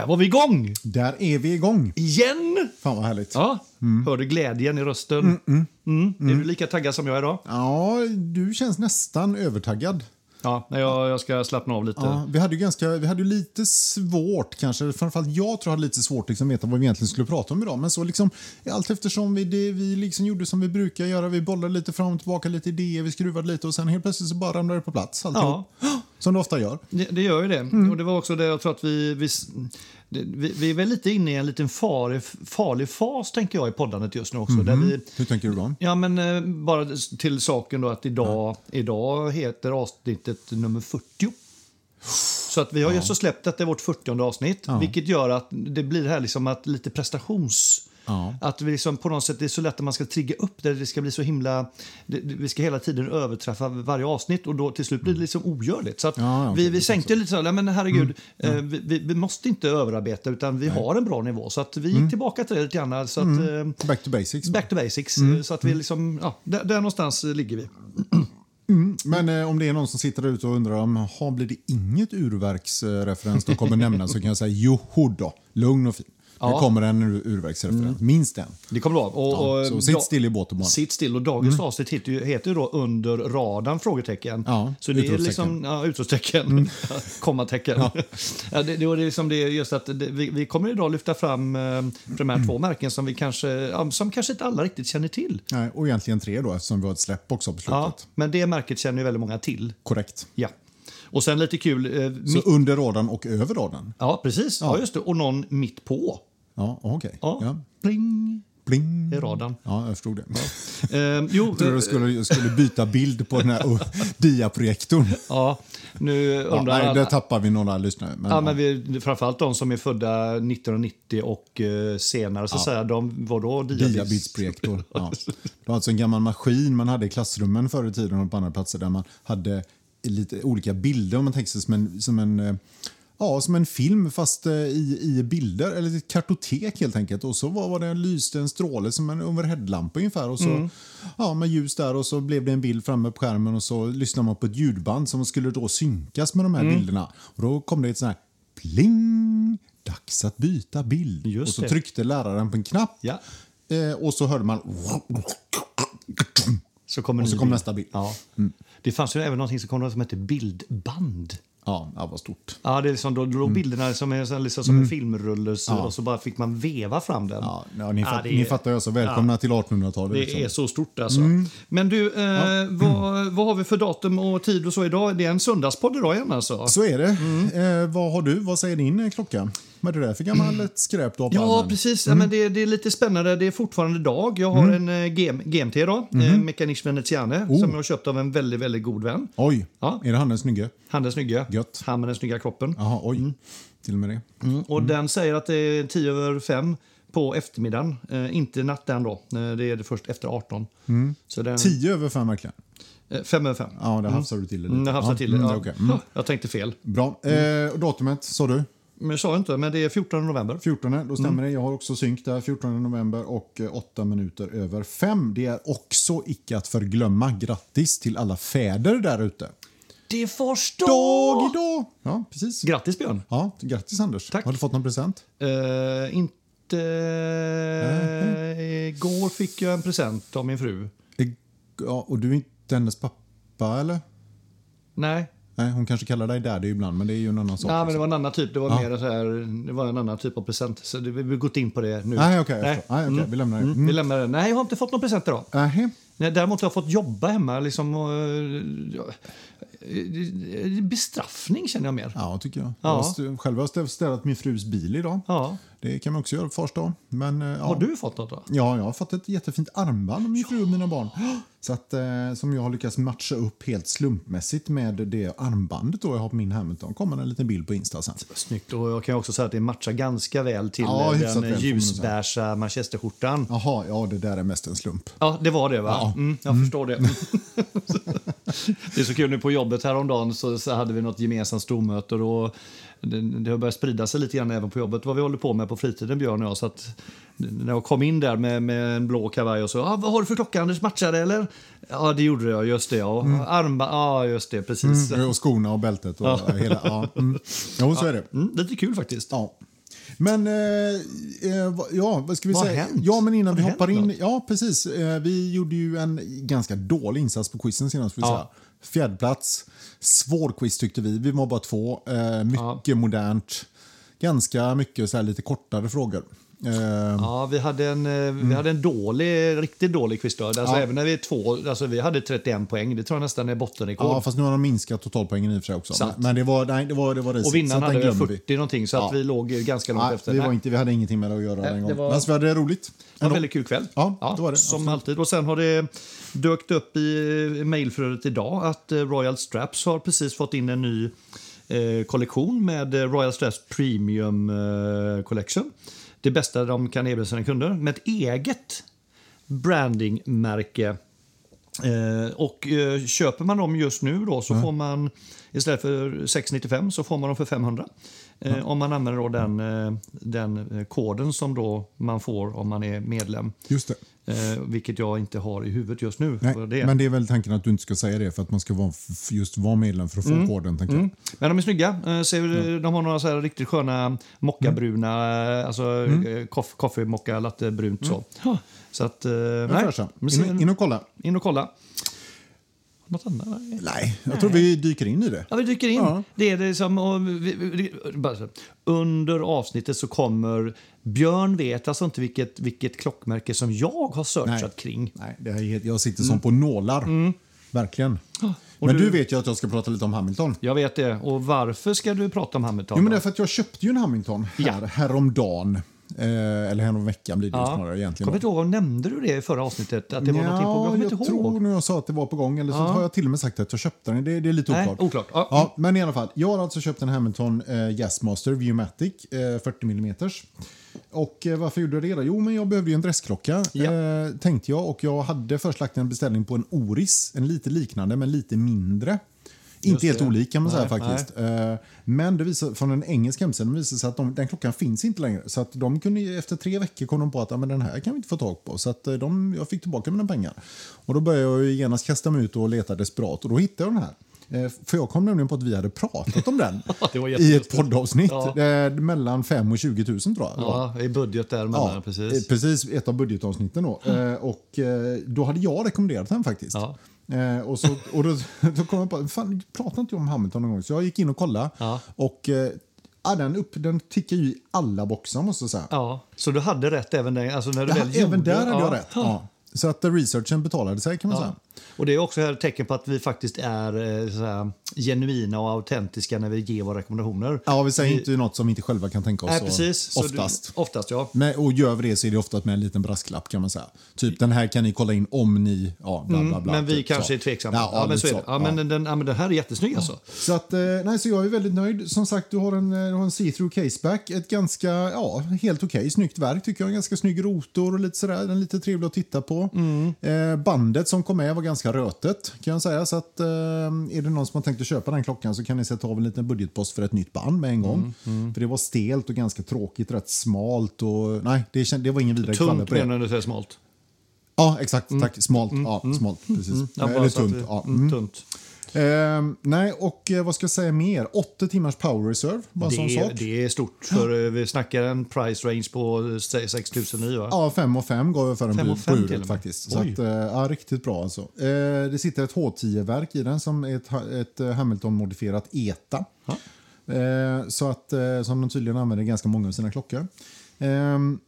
Där var vi igång! Där är vi igång. Igen! Fan vad härligt. Ja, hörde glädjen i rösten. Mm, Är du lika taggad som jag idag? Ja, du känns nästan övertaggad. Ja, jag, jag ska slappna av lite. Ja, vi hade ju ganska, vi hade lite svårt kanske, framförallt jag tror jag hade lite svårt liksom veta vad vi egentligen skulle prata om idag. Men så liksom, allt eftersom vi, det, vi liksom gjorde som vi brukar göra, vi bollade lite fram och tillbaka, lite idéer, vi skruvade lite och sen helt plötsligt så bara ramlade det på plats alltihop. Som det ofta gör. Det, det gör ju det. Mm. Och det var också det jag tror att vi... Vi, vi, vi är väl lite inne i en liten farlig, farlig fas, tänker jag, i poddandet just nu också. Där Mhm. vi, Hur tänker du då? ja, men eh, bara till saken då att idag, idag heter avsnittet nummer 40. Så att vi har just släppt att det är vårt 40 avsnitt, vilket gör att det blir här liksom att lite prestations... Ja. Att vi liksom på något sätt, det är så lätt att man ska trigga upp det. Det ska bli så himla... Det, vi ska hela tiden överträffa varje avsnitt och då till slut blir det liksom ogörligt. Så att Ja, ja, vi, vi sänkte lite så, nej, men herregud, eh, vi, vi, vi måste inte överarbeta utan vi har en bra nivå. Så att vi gick tillbaka till det lite grann. Så att, eh, Back to basics. back to basics. eh, Så att vi liksom, ja, där, där någonstans ligger vi. Men eh, om det är någon som sitter där ute och undrar om blir det inget urverksreferens de kommer nämna så kan jag säga joho då, lugn och fin. Det Ja. kommer en ur, urverksreferens, minst en. Det kommer bra. Och, Ja, och, så da- sitt still i båten bara. Sitt still. Och dagens avsnitt heter ju, heter ju då Under radarn? Frågetecken. Ja, så det är liksom, ja, utropstecken. Kommatecken. Ja. det, det, det är liksom det, just att det, vi, vi kommer idag lyfta fram eh, här två märken som vi kanske, ja, som kanske inte alla riktigt känner till. Nej, och egentligen tre då eftersom vi har ett släpp också på slutet. Ja, men det märket känner ju väldigt många till. Korrekt. Ja. Och sen lite kul, eh, Så mitt, under radarn och över radarn? ja precis, ja. just det, och någon mitt på. Ja, okej. Ja. Ja. Pling Bling. i radarn. Ja, jag förstod det. Eh, jo, Jag trodde eh, du skulle, jag skulle byta bild på den här diaprojektorn. ja, nu Ja, undrar nej, alla- där tappar vi några lyssnare. Men, Ja, ja. men vi, framförallt de som är födda 1990 och eh, senare, så att säga, de var då. Ja. Det var alltså en gammal maskin man hade i klassrummen förr i tiden och på andra platser där man hade lite olika bilder om man tänker sig som en, som en, eh, ja, som en film fast eh, i, i bilder, eller ett kartotek helt enkelt. Och så var, var det en lyste en stråle som en overheadlampa ungefär och så ja, med ljus där och så blev det en bild framme på skärmen och så lyssnade man på ett ljudband som skulle då synkas med de här bilderna. Och då kom det ett sånt här pling, dags att byta bild. Just och så det. tryckte läraren på en knapp Ja. Eh, och så hörde man... Så kommer Och så kom bild. nästa bild. Ja. Det fanns ju även något som kom som heter bildband. Ja, det var stort. Ja, det är liksom, då låg bilderna som, så- liksom som en filmrulle så, och så bara fick man veva fram den. Ja, ja, ni, fatt, är- ni fattar ju alltså. Välkomna till 1800-talet. Det liksom. är så stort alltså. Men du, eh, vad, vad har vi för datum och tid och så idag? Det är en söndagspodd idag igen alltså? Så är det. Mm. Eh, vad har du? Vad säger din eh, klocka? Vad är det där för gammalt skräp du har på Ja, armen? precis. Ja, men det, det är lite spännande. Det är fortfarande dag. Jag har en eh, GM, GMT idag, eh, Mekanism Veneziane, som jag har köpt av en väldigt, väldigt god vän. Oj, Ja. är det han den snygge? Han den snygga. Gött. Han med den snygga kroppen. Jaha, oj. Till och med det. Mm. Och den säger att det är 10 över 5 på eftermiddagen. Eh, inte natten då. Eh, det är det först efter 18. Så den, 10 över 5 verkligen. eh, fem över 5. Ja, där hafsar du till det lite. Mm, jag till det. Mm, Ja. okej. mm. Jag tänkte fel. Bra. Eh, datumet, sa du? Men jag sa inte, men det är 14 november. 14, då stämmer Mm. det. Jag har också synk där, 14 november och 8 minuter över 5. Det är också icke att förglömma. Grattis till alla fäder där ute. Det är fars dag! Dag idag! Ja, precis. Grattis Björn! Ja, grattis Anders. Tack. Har du fått någon present? Eh, inte... Igår fick jag en present av min fru. Eh, Ja, och du är inte hennes pappa eller? Nej, Nej, hon kanske kallar dig daddy ibland, men det är ju en annan sak. Nej men det var en annan typ. Det var Ja. mer så här, det var en annan typ av present. Så det, vi har gått in på det nu. Nej, okej. jag Nej. Nej, okej, vi lämnar det. Mm. Vi lämnar det. Nej, jag har inte fått någon present idag. Nähä. Nej, däremot har jag fått jobba hemma. Liksom, och, ja, bestraffning känner jag mer. Ja, tycker jag. Ja. Jag själv har jag städat min frus bil idag. Ja. Det kan man också göra på fars dag. Men, eh, ja. Har du fått något då? Ja, jag har fått ett jättefint armband av min fru och mina barn. Så att, eh, som jag har lyckats matcha upp helt slumpmässigt med det armbandet då jag har på min Hamilton. kommer en liten bild på Insta sen. Snyggt. Och jag kan också säga att det matchar ganska väl till Ja, eh, den ljusbeiga manchesterskjortan. Jaha, ja det där är mest en slump. Ja, det var det va? Ja. Mm, jag förstår det. det är så kul nu på jobbet häromdagen så, så hade vi något gemensamt stormöte och det, det har börjat sprida sig lite grann även på jobbet vad vi håller på med på fritiden Björn och jag. Så att, när jag kom in där med, med en blå kavaj och så, ah, vad har du för klocka Anders, matchar det eller? Ja det gjorde jag, just det. Ja. Armband, ja just det, precis. Och skorna och bältet och hela... Ja. Mm. Jo, så är det. Mm, lite kul faktiskt. Ja. Men, eh, eh, ja, vad ska vi Vad säga? hänt? Ja, men innan vi hoppar in. något? Ja, precis. Eh, vi gjorde ju en ganska dålig insats på quizen senast. Ja. Säga. Fjärde plats. Svår quiz tyckte vi. Vi var bara två. Eh, mycket modernt. Ganska mycket så här lite kortare frågor. Eh, Ja, vi hade en, eh, vi hade en dålig, riktigt dålig quiz då. Alltså, Ja. Även när vi är två, alltså vi hade 31 poäng. Det tror jag nästan är bottenrekord. Ja, fast nu har de minskat totalpoängen i och för sig också. Sant. Men det var, nej, det var, det var risigt. och vinnaren att hade väl glömmer 40 någonting, så att Ja. vi låg ganska långt Nej, efter. vi, var inte, vi hade ingenting med det att göra Nej, den gången. var- Men var det roligt. Det var en väldigt kul kväll. Ja, det var det. Som Absolut. alltid. Och sen har det dökt upp i mejlflödet idag att eh, Royal Straps har precis fått in en ny eh, kollektion med Royal Straps Premium eh, Collection. Det bästa de kan erbjuda sina kunder med ett eget brandingmärke. Eh, och eh, köper man dem just nu då så får man istället för 695 så får man dem för 500. Eh, Om man använder då den, eh, den eh, koden som då man får om man är medlem. Just det. Eh, vilket jag inte har i huvudet just nu. Nej, det. Men det är väl tanken att du inte ska säga det för att man ska vara, just vara medlem för att få koden. Tänker jag. Men de är snygga. Eh, ser, De har några så här riktigt sköna mockabruna, eh, alltså mm. koff, koffemocka, lattebrunt så. Så att, eh, nej. In, in och kolla. in och kolla. Något annat? Nej, jag tror vi dyker in i det. Ja, vi dyker in. Ja. Det är det som, och vi, vi, bara så. Under avsnittet så kommer... Björn vet alltså inte vilket, vilket klockmärke som jag har searchat Nej. kring. Nej, det här, är- jag sitter som på nålar. Verkligen. Och Men du... du- vet ju att jag ska prata lite om Hamilton. Jag vet det. Och varför ska du prata om Hamilton? Jo, men det är för att jag köpte ju en Hamilton här, Ja. häromdagen. Eh, eller häromveckan blir det Ja. snarare egentligen. Kommer du inte ihåg, nämnde du det i förra avsnittet? Att det var någonting på gång? Jag kommer jag inte tror nog jag sa att det var på gång. Eller så Ja. har jag till och med sagt att jag köpte den. Det, det är lite Nej, oklart. oklart. Ja. Ja, men i alla fall. Jag har alltså köpt en Hamilton eh, Jazzmaster Viewmatic eh, 40 mm. Och eh, varför gjorde jag det då? Jo, men jag behövde ju en dressklocka Ja. eh, tänkte jag. Och jag hade först lagt en beställning på en Oris. En lite liknande, men lite mindre. Inte helt det. kan man Nej, säga faktiskt. Eh, men det visar, från en engelsk hemsida visade sig att de, den klockan finns inte längre. Så att de kunde, efter tre veckor kom de på att men den här kan vi inte få tag på. Så att eh, de, jag fick tillbaka mina pengar. Och då började jag genast kasta mig ut och leta desperat. Och då hittade jag den här. Eh, För jag kom nämligen på att vi hade pratat om den i ett poddavsnitt. Ja. Eh, mellan 5 och 20 000 tror jag. Ja, i budget där mellan, Ja, precis. eh, precis. Ett av budgetavsnitten då. Eh, och då hade jag rekommenderat den faktiskt. Ja. Eh, och så, och då, då kom jag på, fan, pratade inte jag om Hamilton någon gång? Så jag gick in och kollade. Ja. Och eh, den, upp, den tickar ju i alla boxar måste jag säga. Ja, så du hade rätt även där? Alltså när du Ja, även gjorde, där hade ja. jag rätt. Ja. Så att researchen betalade sig kan man säga. Och Det är också ett tecken på att vi faktiskt är eh, här, genuina och autentiska när vi ger våra rekommendationer. Ja, vi säger inte något som vi inte själva kan tänka oss. Nej, precis. Oftast. Du, oftast, ja. Men, och gör vi det så är det ofta med en liten brasklapp kan man säga. Typ den här kan ni kolla in om ni... Ja, bla, bla, bla, men vi typ, kanske så. är tveksamma. Ja, Ja, men så är det. Ja, men den, ja, men den här är jättesnygg alltså. Så, att, eh, nej, så jag är väldigt nöjd. Som sagt, du har en, eh, du har en see-through caseback. Ett ganska, ja, helt okej snyggt verk tycker jag. En ganska snygg rotor och lite sådär. Den är lite trevlig att titta på. Mm. Eh, bandet som kom med var ganska rötet kan jag säga. Så att, eh, är det någon som har tänkt att köpa den klockan så kan ni sätta av en liten budgetpost för ett nytt band med en gång. Mm, För det var stelt och ganska tråkigt, rätt smalt och nej, det, känd, det var ingen vidare kvaller Tunt på det. menar du säger smalt? Ja, exakt. Tack. Smalt. Ja, smalt. Precis. Mm. Bara Eller tunt. Ja. mm, Mm. tunt. Ehm, nej, och eh, vad ska jag säga mer? Åtta timmars power reserve, bara sån Det, sak. det är stort, för eh, vi snackar en price range på 6 009 va? Ja, 5 och 5 gav jag för den på med. faktiskt. Så Oj. att, eh, ja, riktigt bra alltså. Eh, det sitter ett H10-verk i den som är ett, ha- ett Hamilton-modifierat ETA. Ja. Eh, så att, som de tydligen använder ganska många av sina klockor. Ehm,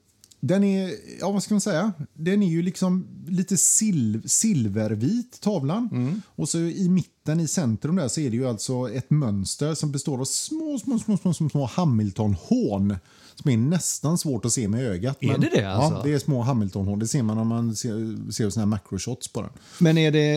den är, ja vad ska man säga, den är ju liksom lite sil silvervit tavlan. Mm. Och så i mitten mitten i centrum där så är det ju alltså ett mönster som består av små, små, små, små, små, små Hamilton-hån. Som är nästan svårt att se med ögat. Är det det, alltså? Ja, det är små Hamilton-hån. Det ser man om man ser, ser såna här macroshots på den. Men är det,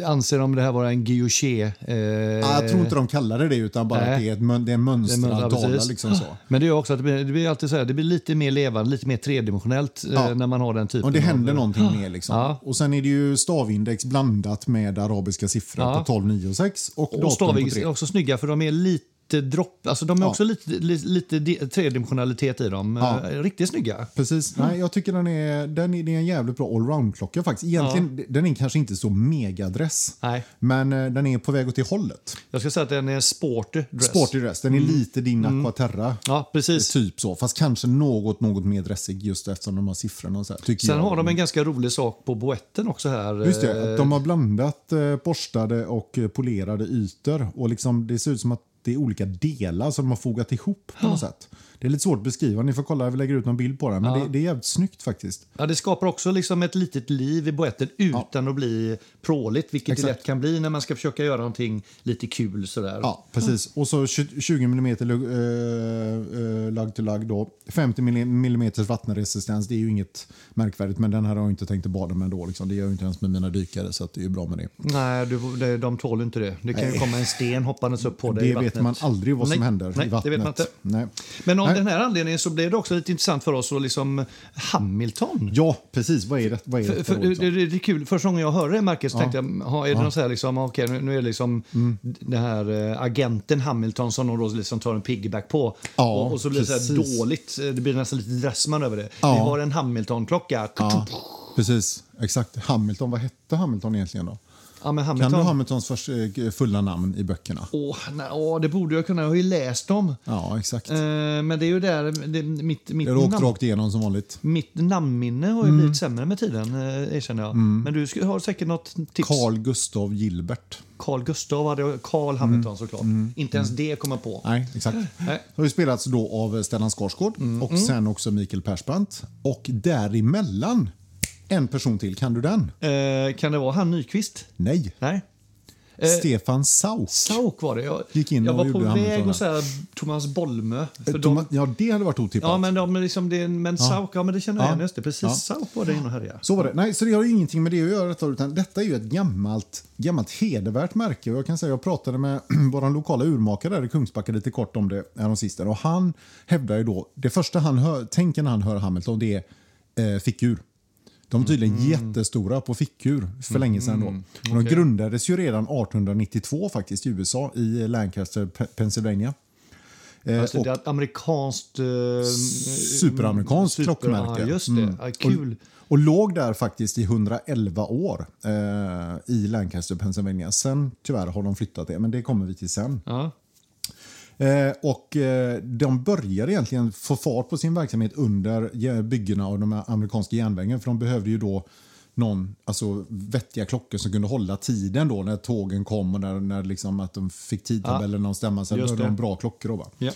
eh, anser de det här vara en guilloché? Eh, Ja, jag tror inte de kallar det det utan bara Nej. att det är, ett, det är en mönstrad tavla. Liksom så. Men det är också att det blir, det blir alltid så här, det blir lite mer levande, lite mer tredimensionellt eh, Ja. när man har den typen Och det händer av... någonting mer. Liksom. Ja. Och sen är det ju stavindex blandat med arabiska siffror Ja. på 12, 9 och 6. Och, Och 3. är också snygga för de är lite lite dropp, alltså de är Ja. också lite, li, lite di- tredimensionalitet i dem. Ja. Eh, Riktigt snygga. Precis. Nej, jag tycker den är, den är, det är en jävligt bra allround-klocka faktiskt. Egentligen, den är kanske inte så megadress. Nej. Men eh, den är på väg åt det hållet. Jag ska säga att den är sporty dress. Sporty dress. Den är lite din Aquaterra. Ja, precis. Typ så. Fast kanske något, något mer dressig just eftersom de har siffrorna och så här, tycker Sen jag. har de en ganska rolig sak på boetten också här. Just det, Eh, att de har blandat eh, borstade och eh, polerade ytor. Och liksom, det ser ut som att det är olika delar som de har fogat ihop på något sätt. Det är lite svårt att beskriva, ni får kolla, vi lägger ut någon bild på den. Men det, det är jävligt snyggt faktiskt. Ja, det skapar också liksom ett litet liv i boetten utan att bli pråligt, vilket Exakt. det lätt kan bli när man ska försöka göra någonting lite kul. Sådär. Ja, precis. Och så 20 20 mm uh, lagg till lagg då. 50 mm vattenresistens, det är ju inget märkvärdigt. Men den här har jag inte tänkt att bada med då. Liksom. Det gör jag inte ens med mina dykare, så det är ju bra med det. Nej, du, de tål inte det. Det kan ju Nej. komma en sten hoppandes upp på dig Det vet man aldrig vad som Nej, händer nej, i vattnet. Det vet man inte. Nej. Men av den här anledningen så blev det också lite intressant för oss att liksom Hamilton. Ja, precis. Vad är det? Vad är För, detta för, då, det, det, det är kul. Första gången jag hörde det märket så tänkte jag, ha, är det någon så här liksom, okej, nu, nu är det liksom Mm. den här eh, agenten Hamilton som de då liksom tar en piggyback på. Ja, och, och så blir det så här precis. dåligt, eh, det blir nästan lite Dressman över det. Ja. Vi har en Hamilton-klocka. Ja. Ja, precis. Exakt. Hamilton. Vad hette Hamilton egentligen då? Men Kan Hamilton. du Hamiltons först, eh, fulla namn i böckerna? Åh, nej, åh, det borde jag kunna. Jag har ju läst dem. Ja, exakt. Eh, men det är ju där, det, mitt, mitt, Jag har åkt namn, rakt igenom som vanligt. mitt namnminne har ju Mm. blivit sämre med tiden, eh, erkänner jag. Men du har säkert något tips? Carl Gustav Gilbert. Carl Gustav hade jag- Carl Hamilton såklart. Inte ens det kommer på. Mm. Nej, exakt. Nej. Har ju spelats då av Stellan Skarsgård och sen också Mikael Persbrandt. Och däremellan en person till. Kan du den? Eh, kan det vara han Nyqvist? Nej. Nej. Eh, Stefan Sauk. Sauk var det. Jag, Gick in jag var på väg att säga Thomas Bolmö. Eh, de, Toma- Ja, det hade varit otippat. ja, men, de, liksom, det, men Sauk, ja men det känner jag Ja. igen. Det, precis. Ja. Sauk var det inne och härjade. Så var det. Nej, så det har ju ingenting med det att göra. Utan detta är ju ett gammalt, gammalt hedervärt märke. Och Jag kan säga, jag pratade med vår lokala urmakare där i Kungsbacka lite kort om det häromsistens. Och han hävdar ju då, det första han hör, tänker när han hör Hamilton det är eh, fickur. De är tydligen Mm. jättestora på fickur för länge sedan. Då. Och De grundades ju redan 1892 faktiskt i USA, i Lancaster, Pe- Pennsylvania. Eh, Alltså, och det är ett amerikanskt... Eh, superamerikanskt super- klockmärke. Ja, just det. Mm. Ja, kul. Och, och låg där faktiskt i 111 år eh, i Lancaster, Pennsylvania. Sen tyvärr har de flyttat det, men det kommer vi till sen. Ja. Eh, och eh, de började egentligen få fart på sin verksamhet under byggena av de amerikanska järnvägen. För de behövde ju då någon, alltså vettiga klockor som kunde hålla tiden då när tågen kom och när, när liksom att de fick tidtabellen att stämma. Behövde det. de bra klockor då. Va? Ja.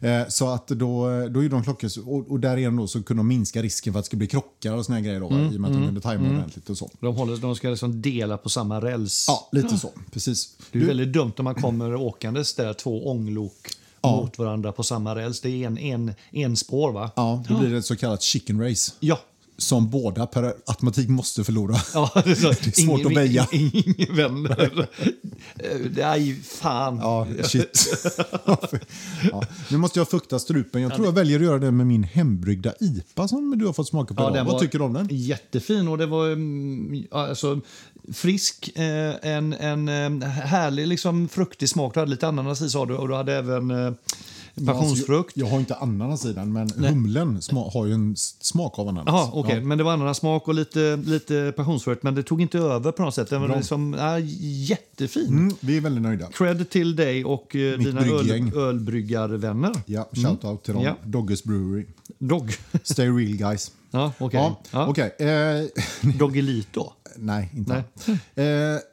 Eh, Så att då, då gjorde de klockor och, och därigenom då så kunde de minska risken för att det skulle bli krockar och såna grejer då? Mm, i och med att de kunde tajma ordentligt och så. De, håller, de ska liksom dela på samma räls. Ja, lite så. Precis. Det är Du- väldigt dumt om man kommer åkandes där, två ånglok Ja. mot varandra på samma räls. Det är en, en, en spår, va? Ja, då blir det ett så kallat chicken race. Ja. Som båda per automatik måste förlora. Ja, det är, så. Det är svårt att väja. Ingen, ingen vänner. Nej, fan. Ja, shit. ja. Nu måste jag fukta strupen. Jag tror jag väljer att göra det med min hembryggda IPA som du har fått smaka på Ja, idag. Vad tycker du om den? Jättefin och det var mm, alltså, frisk, eh, en, en eh, härlig liksom, fruktig smak. Du hade lite ananas i sa du och du hade även eh, passionsfrukt. Alltså, jag, jag har inte ananas i den, men humlen sma, har ju en smak av ananas. Jaha, okej. Ja. Men det var ananassmak och lite, lite passionsfrukt, men det tog inte över på något sätt. Den var Bra. liksom, ja, jättefin. Mm, vi är väldigt nöjda. Cred till dig och eh, dina öl, ölbryggarvänner. Ja, shout out till dem. Ja. Doggers Brewery. Dog. Stay real guys. Ja, okej. Ja, Ja. okej. Eh, Doggelito. nej, inte. Eh,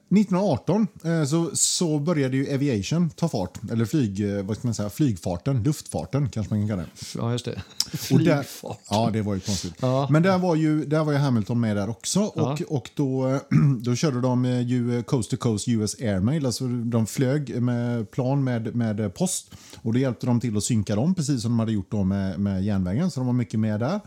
1918 eh, så, så började ju aviation ta fart. Eller flyg, eh, vad ska man säga, flygfarten, luftfarten kanske man kan kalla det. Ja, just det. Flygfart. ja, det var ju konstigt. Ja. Men där var ju, där var ju Hamilton med där också. Och, och då, då körde de eh, ju Coast to Coast US Airmail. Alltså de flög med plan med, med post. Och då hjälpte de till att synka dem, precis som de hade gjort då med, med järnvägen. Så de var mycket med där.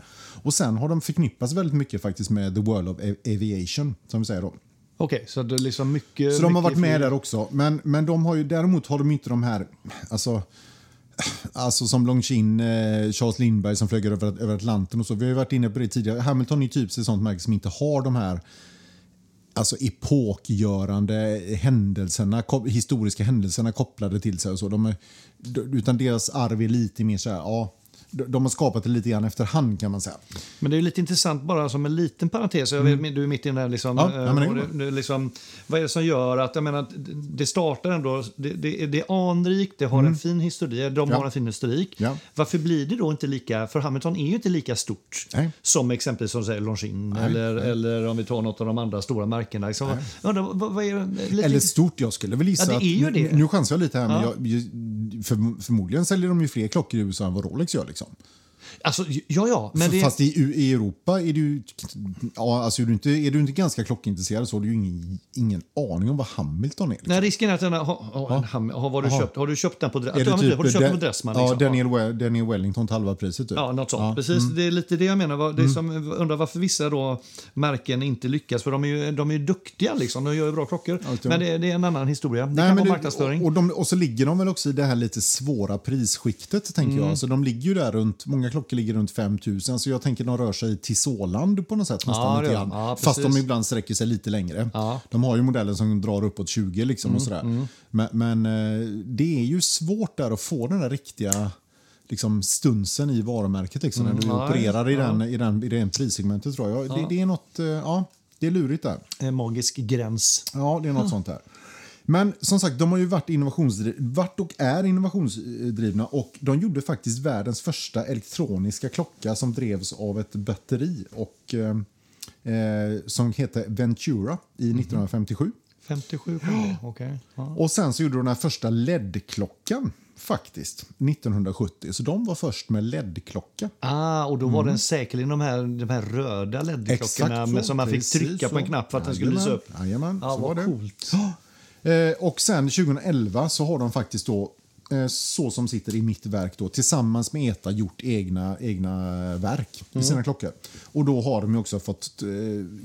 Och sen har de förknippats väldigt mycket faktiskt med The World of Aviation, som vi säger då. Okej, så det är liksom mycket... Så de har varit med där också. Men, men de har ju, däremot har de inte de här... Alltså, alltså som Longchin, eh, Charles Lindbergh som flög över, över Atlanten och så. Vi har ju varit inne på det tidigare. Hamilton är ju typ ett sånt märke som inte har de här alltså epokgörande händelserna, historiska händelserna kopplade till sig. Och så. De är, utan deras arv är lite mer så här, ja, de, har skapat det lite grann efterhand kan man säga. Men det är lite intressant bara som en liten parentes. Jag vet, Du är mitt inne där. Liksom, Mm. Ja, ja, det eh, och det, liksom, vad är det som gör att... Jag menar, det startar ändå... Det, det, det är anrikt, det har en fin historia, de Mm. Ja. har en fin historik. Ja. Varför blir det då inte lika... För Hamilton är ju inte lika stort Nej. som exempelvis som säger Longines eller, eller om vi tar något av de andra stora märkena. Liksom, vad, vad lite, Eller stort, jag skulle väl gissa Ja, att, det. Nu chansar jag lite här, men Ja. jag, för, förmodligen säljer de ju fler klockor i USA än vad Rolex gör. Liksom. Alltså, ja, ja. Men det, Fast i, i Europa är du, ja, alltså är, du inte, är du inte ganska klockintresserad så har du ju ingen, ingen aning om vad Hamilton är. Liksom. Nej, risken är att den har, har, har, har, du köpt, har du köpt den på, Är har du köpt den Dan- på Dressman? Ja, liksom? Daniel, We- Daniel Wellington till halva priset. Typ. Ja, något sånt. Ja. Mm. Precis, Det är lite det jag menar. Det är som, undrar varför vissa då märken inte lyckas. För de är ju, de är ju duktiga, liksom. de gör ju bra klockor. Alltid. Men det, det är en annan historia. Det Nej, kan men vara marknadsföring. Och, och, de, och så ligger de väl också i det här lite svåra prisskiktet. tänker Mm. jag. Så de ligger ju där runt, många klockor ligger runt 5 000. Så jag tänker de rör sig till Såland på något sätt. Nästan, Ja, lite grann. Ja, Fast de ibland sträcker sig lite längre. Ja. Mm, De har ju modeller som drar uppåt 20 liksom och sådär. Men, men eh, det är ju svårt där att få den där riktiga liksom stunsen i varumärket liksom, när du Mm, ja, opererar i, den, i, den, i det segmentet tror jag. Det, det är något, eh, ja, det är lurigt där. En magisk gräns. Ja, det är något sånt där. Men som sagt, de har ju varit, innovationsdri- varit och är innovationsdrivna och de gjorde faktiskt världens första elektroniska klocka som drevs av ett batteri och eh, eh, som heter Ventura i 1957. 57 kronor, okej. Ja. Och sen så gjorde de den här första LED-klockan faktiskt 1970. Så de var först med LED-klocka. Ah, och då var den säkerligen de här, de här röda LED-klockorna Mm. Så, som man fick trycka på en så. knapp för att den skulle lysa Jajamän, upp. Jajamän, Ja, så var det. coolt. Eh, och sen 2011 så har de faktiskt då, eh, så som sitter i mitt verk då, tillsammans med ETA gjort egna, egna verk i Mm. sina klockor. Och då har de också fått, eh,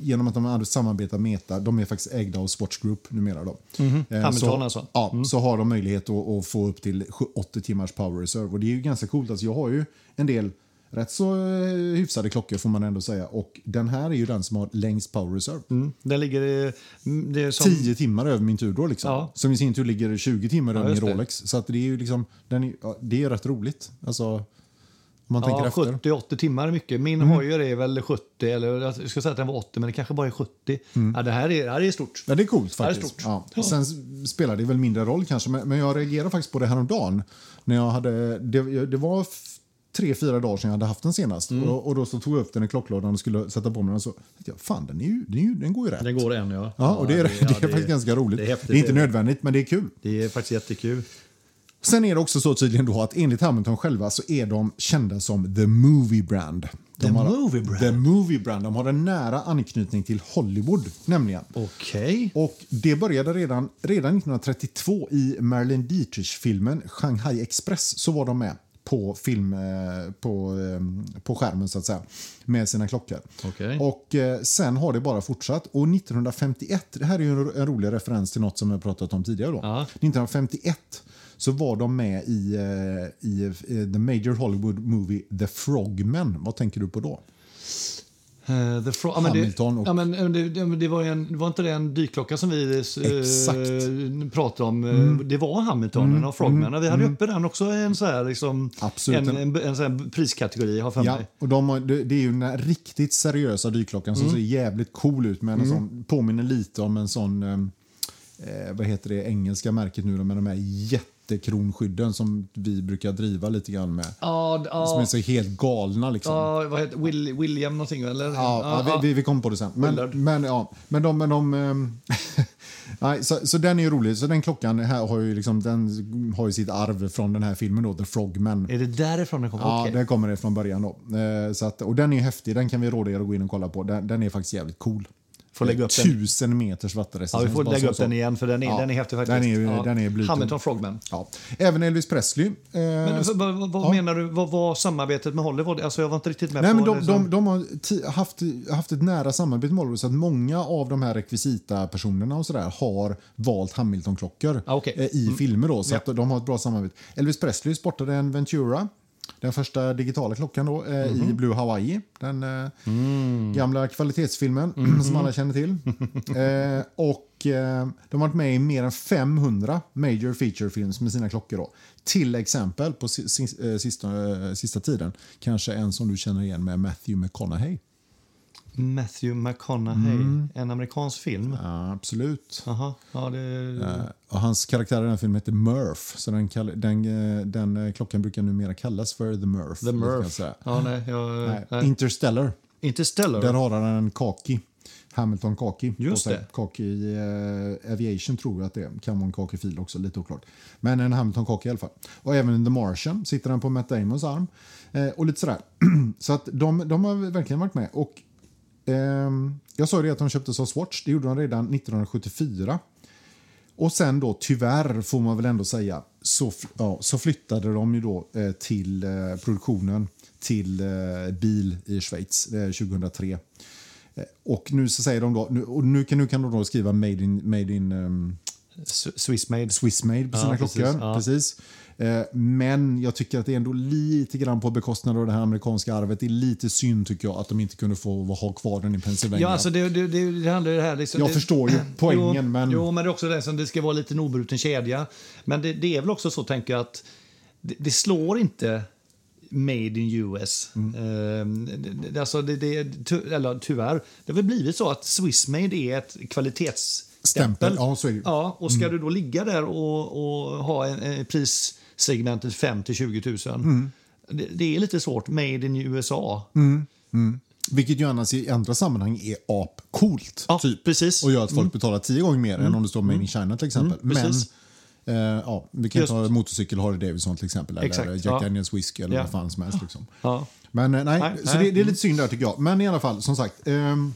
genom att de har samarbetat med ETA, de är faktiskt ägda av Swatch Group numera då. Mhm. Hamilton så, alltså? Ja, så har de möjlighet att, att få upp till 80 timmars power reserve. Och det är ju ganska coolt, alltså jag har ju en del rätt så eh, hyfsade klockor får man ändå säga. Och den här är ju den som har längst power reserve. Mm. Den ligger i... mm, Det är som, 10 timmar över min Tudor. Liksom. Ja. Som i sin tur ligger 20 timmar över min. Rolex. Så att det är ju liksom, den är, ja, det är rätt roligt. Alltså, om man tänker Ja, efter. Mm. 70-80 timmar är mycket. Min Hoyer är väl 70, eller jag ska säga att den var 80, men det kanske bara är 70. Ja, det, här är, det här är stort. Ja, det är coolt är faktiskt. stort. Ja. Sen spelar det väl mindre roll kanske, men, men jag reagerade faktiskt på det häromdagen. När jag hade, det, det var tre, fyra dagar sedan jag hade haft den senast. Mm. Och, och då så tog jag upp den i klocklådan och skulle sätta på mig den. Så tänkte jag, fan den, är ju, den, är ju, den går ju rätt. Den går än, ja. Ja, och det är, det, ja, är faktiskt ganska roligt. det är Det häftigt, inte det är det. nödvändigt, men det är kul. Det är faktiskt jättekul. Sen är det också så tydligen då att enligt Hamilton själva så är de kända som the movie brand. De The har, movie brand? The movie brand. De har en nära anknytning till Hollywood nämligen. Okej. Och det började redan, redan 1932 i Marlene Dietrich-filmen Shanghai Express så var de med på film eh, på, eh, på skärmen så att säga med sina klockor. Okej. Och eh, sen har det bara fortsatt och 1951, det här är ju en, en rolig referens till något som jag pratat om tidigare då. Ja. 1951 så var de med i, i eh, the major Hollywood movie The Frogman. Vad tänker du på då? Eh, the Fro- ja, men Hamilton det, och- ja, men, eh, det, det, men det var, en, var inte det en dykklocka som vi eh, Exakt. Mm. pratade om? Eh, Det var Hamiltonen och Frogman. Vi hade uppe den också en så här, liksom, Absolut. en, en, en, så här priskategori, har Ja, mig. och de har, det, det är ju den riktigt seriösa dykklockan som ser jävligt cool ut. Med en sån, påminner lite om en sån, eh, eh, vad heter det engelska märket nu då, med de här jättekronskydden som vi brukar driva lite grann med. Ja, d- Som är ja, så helt galna liksom. Ja. ja, vad heter Will, William någonting, eller? Ja, vi, vi, vi kommer på det sen. Willard. Men, men, ja, men de... Men de ehm, nej, så, så den är ju rolig. Så den klockan här har ju, liksom, den har ju sitt arv från den här filmen då, The Frogman. Är det därifrån den kommer? Ja, Okej. den kommer det från början då. Eh, så att, och den är ju häftig, den kan vi råda er att gå in och kolla på. Den, den är faktiskt jävligt cool. Får lägga upp den. Tusen meters Ja, vattenresistens. vi får lägga upp den igen, för den är, Ja, den är häftig faktiskt. Den är, ja. den är. Hamilton Frogman. Ja. Även Elvis Presley. Eh, Men vad, vad, ja. menar du? Vad var samarbetet med Hollywood? Alltså, jag var inte riktigt med Nej, på men de, liksom- de, de har haft, haft ett nära samarbete med Hollywood så att många av de här rekvisita-personerna och sådär har valt Hamilton-klockor Ah, okej. eh, i filmer. Då, så att de har ett bra samarbete. Elvis Presley sportade en Ventura. Den första digitala klockan då, eh, Mhm. i Blue Hawaii. Den eh, Mm. gamla kvalitetsfilmen Mhm. som alla känner till. eh, och eh, de har varit med i mer än 500 major feature films med sina klockor. Då. Till exempel på si, si, eh, sista, sista tiden, kanske en som du känner igen med Matthew McConaughey. Matthew McConaughey, Mm. en amerikansk film. Ja, absolut. Jaha, ja det... Eh, och hans karaktär i den här filmen heter Murph. Så den, den, eh, den eh, klockan brukar numera kallas för The Murph. The Murph. Ja, nej, jag, Nej, nej. Interstellar. Interstellar. Där har han en kaki. Hamilton kaki. Just det. Kaki eh, Aviation tror jag att det är. Kan vara en kakifil också, lite oklart. Men en Hamilton kaki i alla fall. Och även The Martian sitter den på Matt Damons arm. Eh, och lite sådär. Så att de, de har verkligen varit med. Och jag sa ju att de köptes av Swatch. Det gjorde de redan 1974. Och sen då tyvärr får man väl ändå säga så, ja, så flyttade de ju då eh, till eh, produktionen till eh, bil i Schweiz eh, 2003. Eh, och nu så säger de då, nu, och nu kan, nu kan de då skriva made in, made in ehm, S- Swiss made. Swiss made på Ja, sina precis, klockor. ja. Precis. Eh, men jag tycker att det är ändå lite grann på bekostnad av det här amerikanska arvet. Det är lite synd tycker jag att de inte kunde få ha kvar den i Pennsylvania. Ja, alltså det, det, det, det handlar ju det här... Liksom, Jag förstår ju poängen, jo, men- Jo, men det är också det som det ska vara lite en obruten kedja. Men det, det är väl också så, tänker jag, att det, slår inte Made in US. Mm. Det, alltså det, det, ty, eller tyvärr, det har väl blivit så att Swiss Made är ett kvalitetsstämpel. Stämpel, ja. Mm. Ja, och ska du då ligga där och, och ha en, en prissegmentet 5 till 20 000, Mm. det, det är lite svårt. Made in USA. Vilket ju annars i andra sammanhang är apcoolt. Ja, typ. precis. Och gör att folk betalar tio gånger mer än om det står Made in China till exempel. Mm, Men eh, ja, vi kan Just. ta motorcykel Harley Davidson till exempel. Eller Exakt, Jack ja. Daniels whisky eller Ja. vad fan som helst. Liksom. Ja. Men eh, nej, Nej, så nej. Det, det är lite synd där tycker jag. Men i alla fall, som sagt. ehm,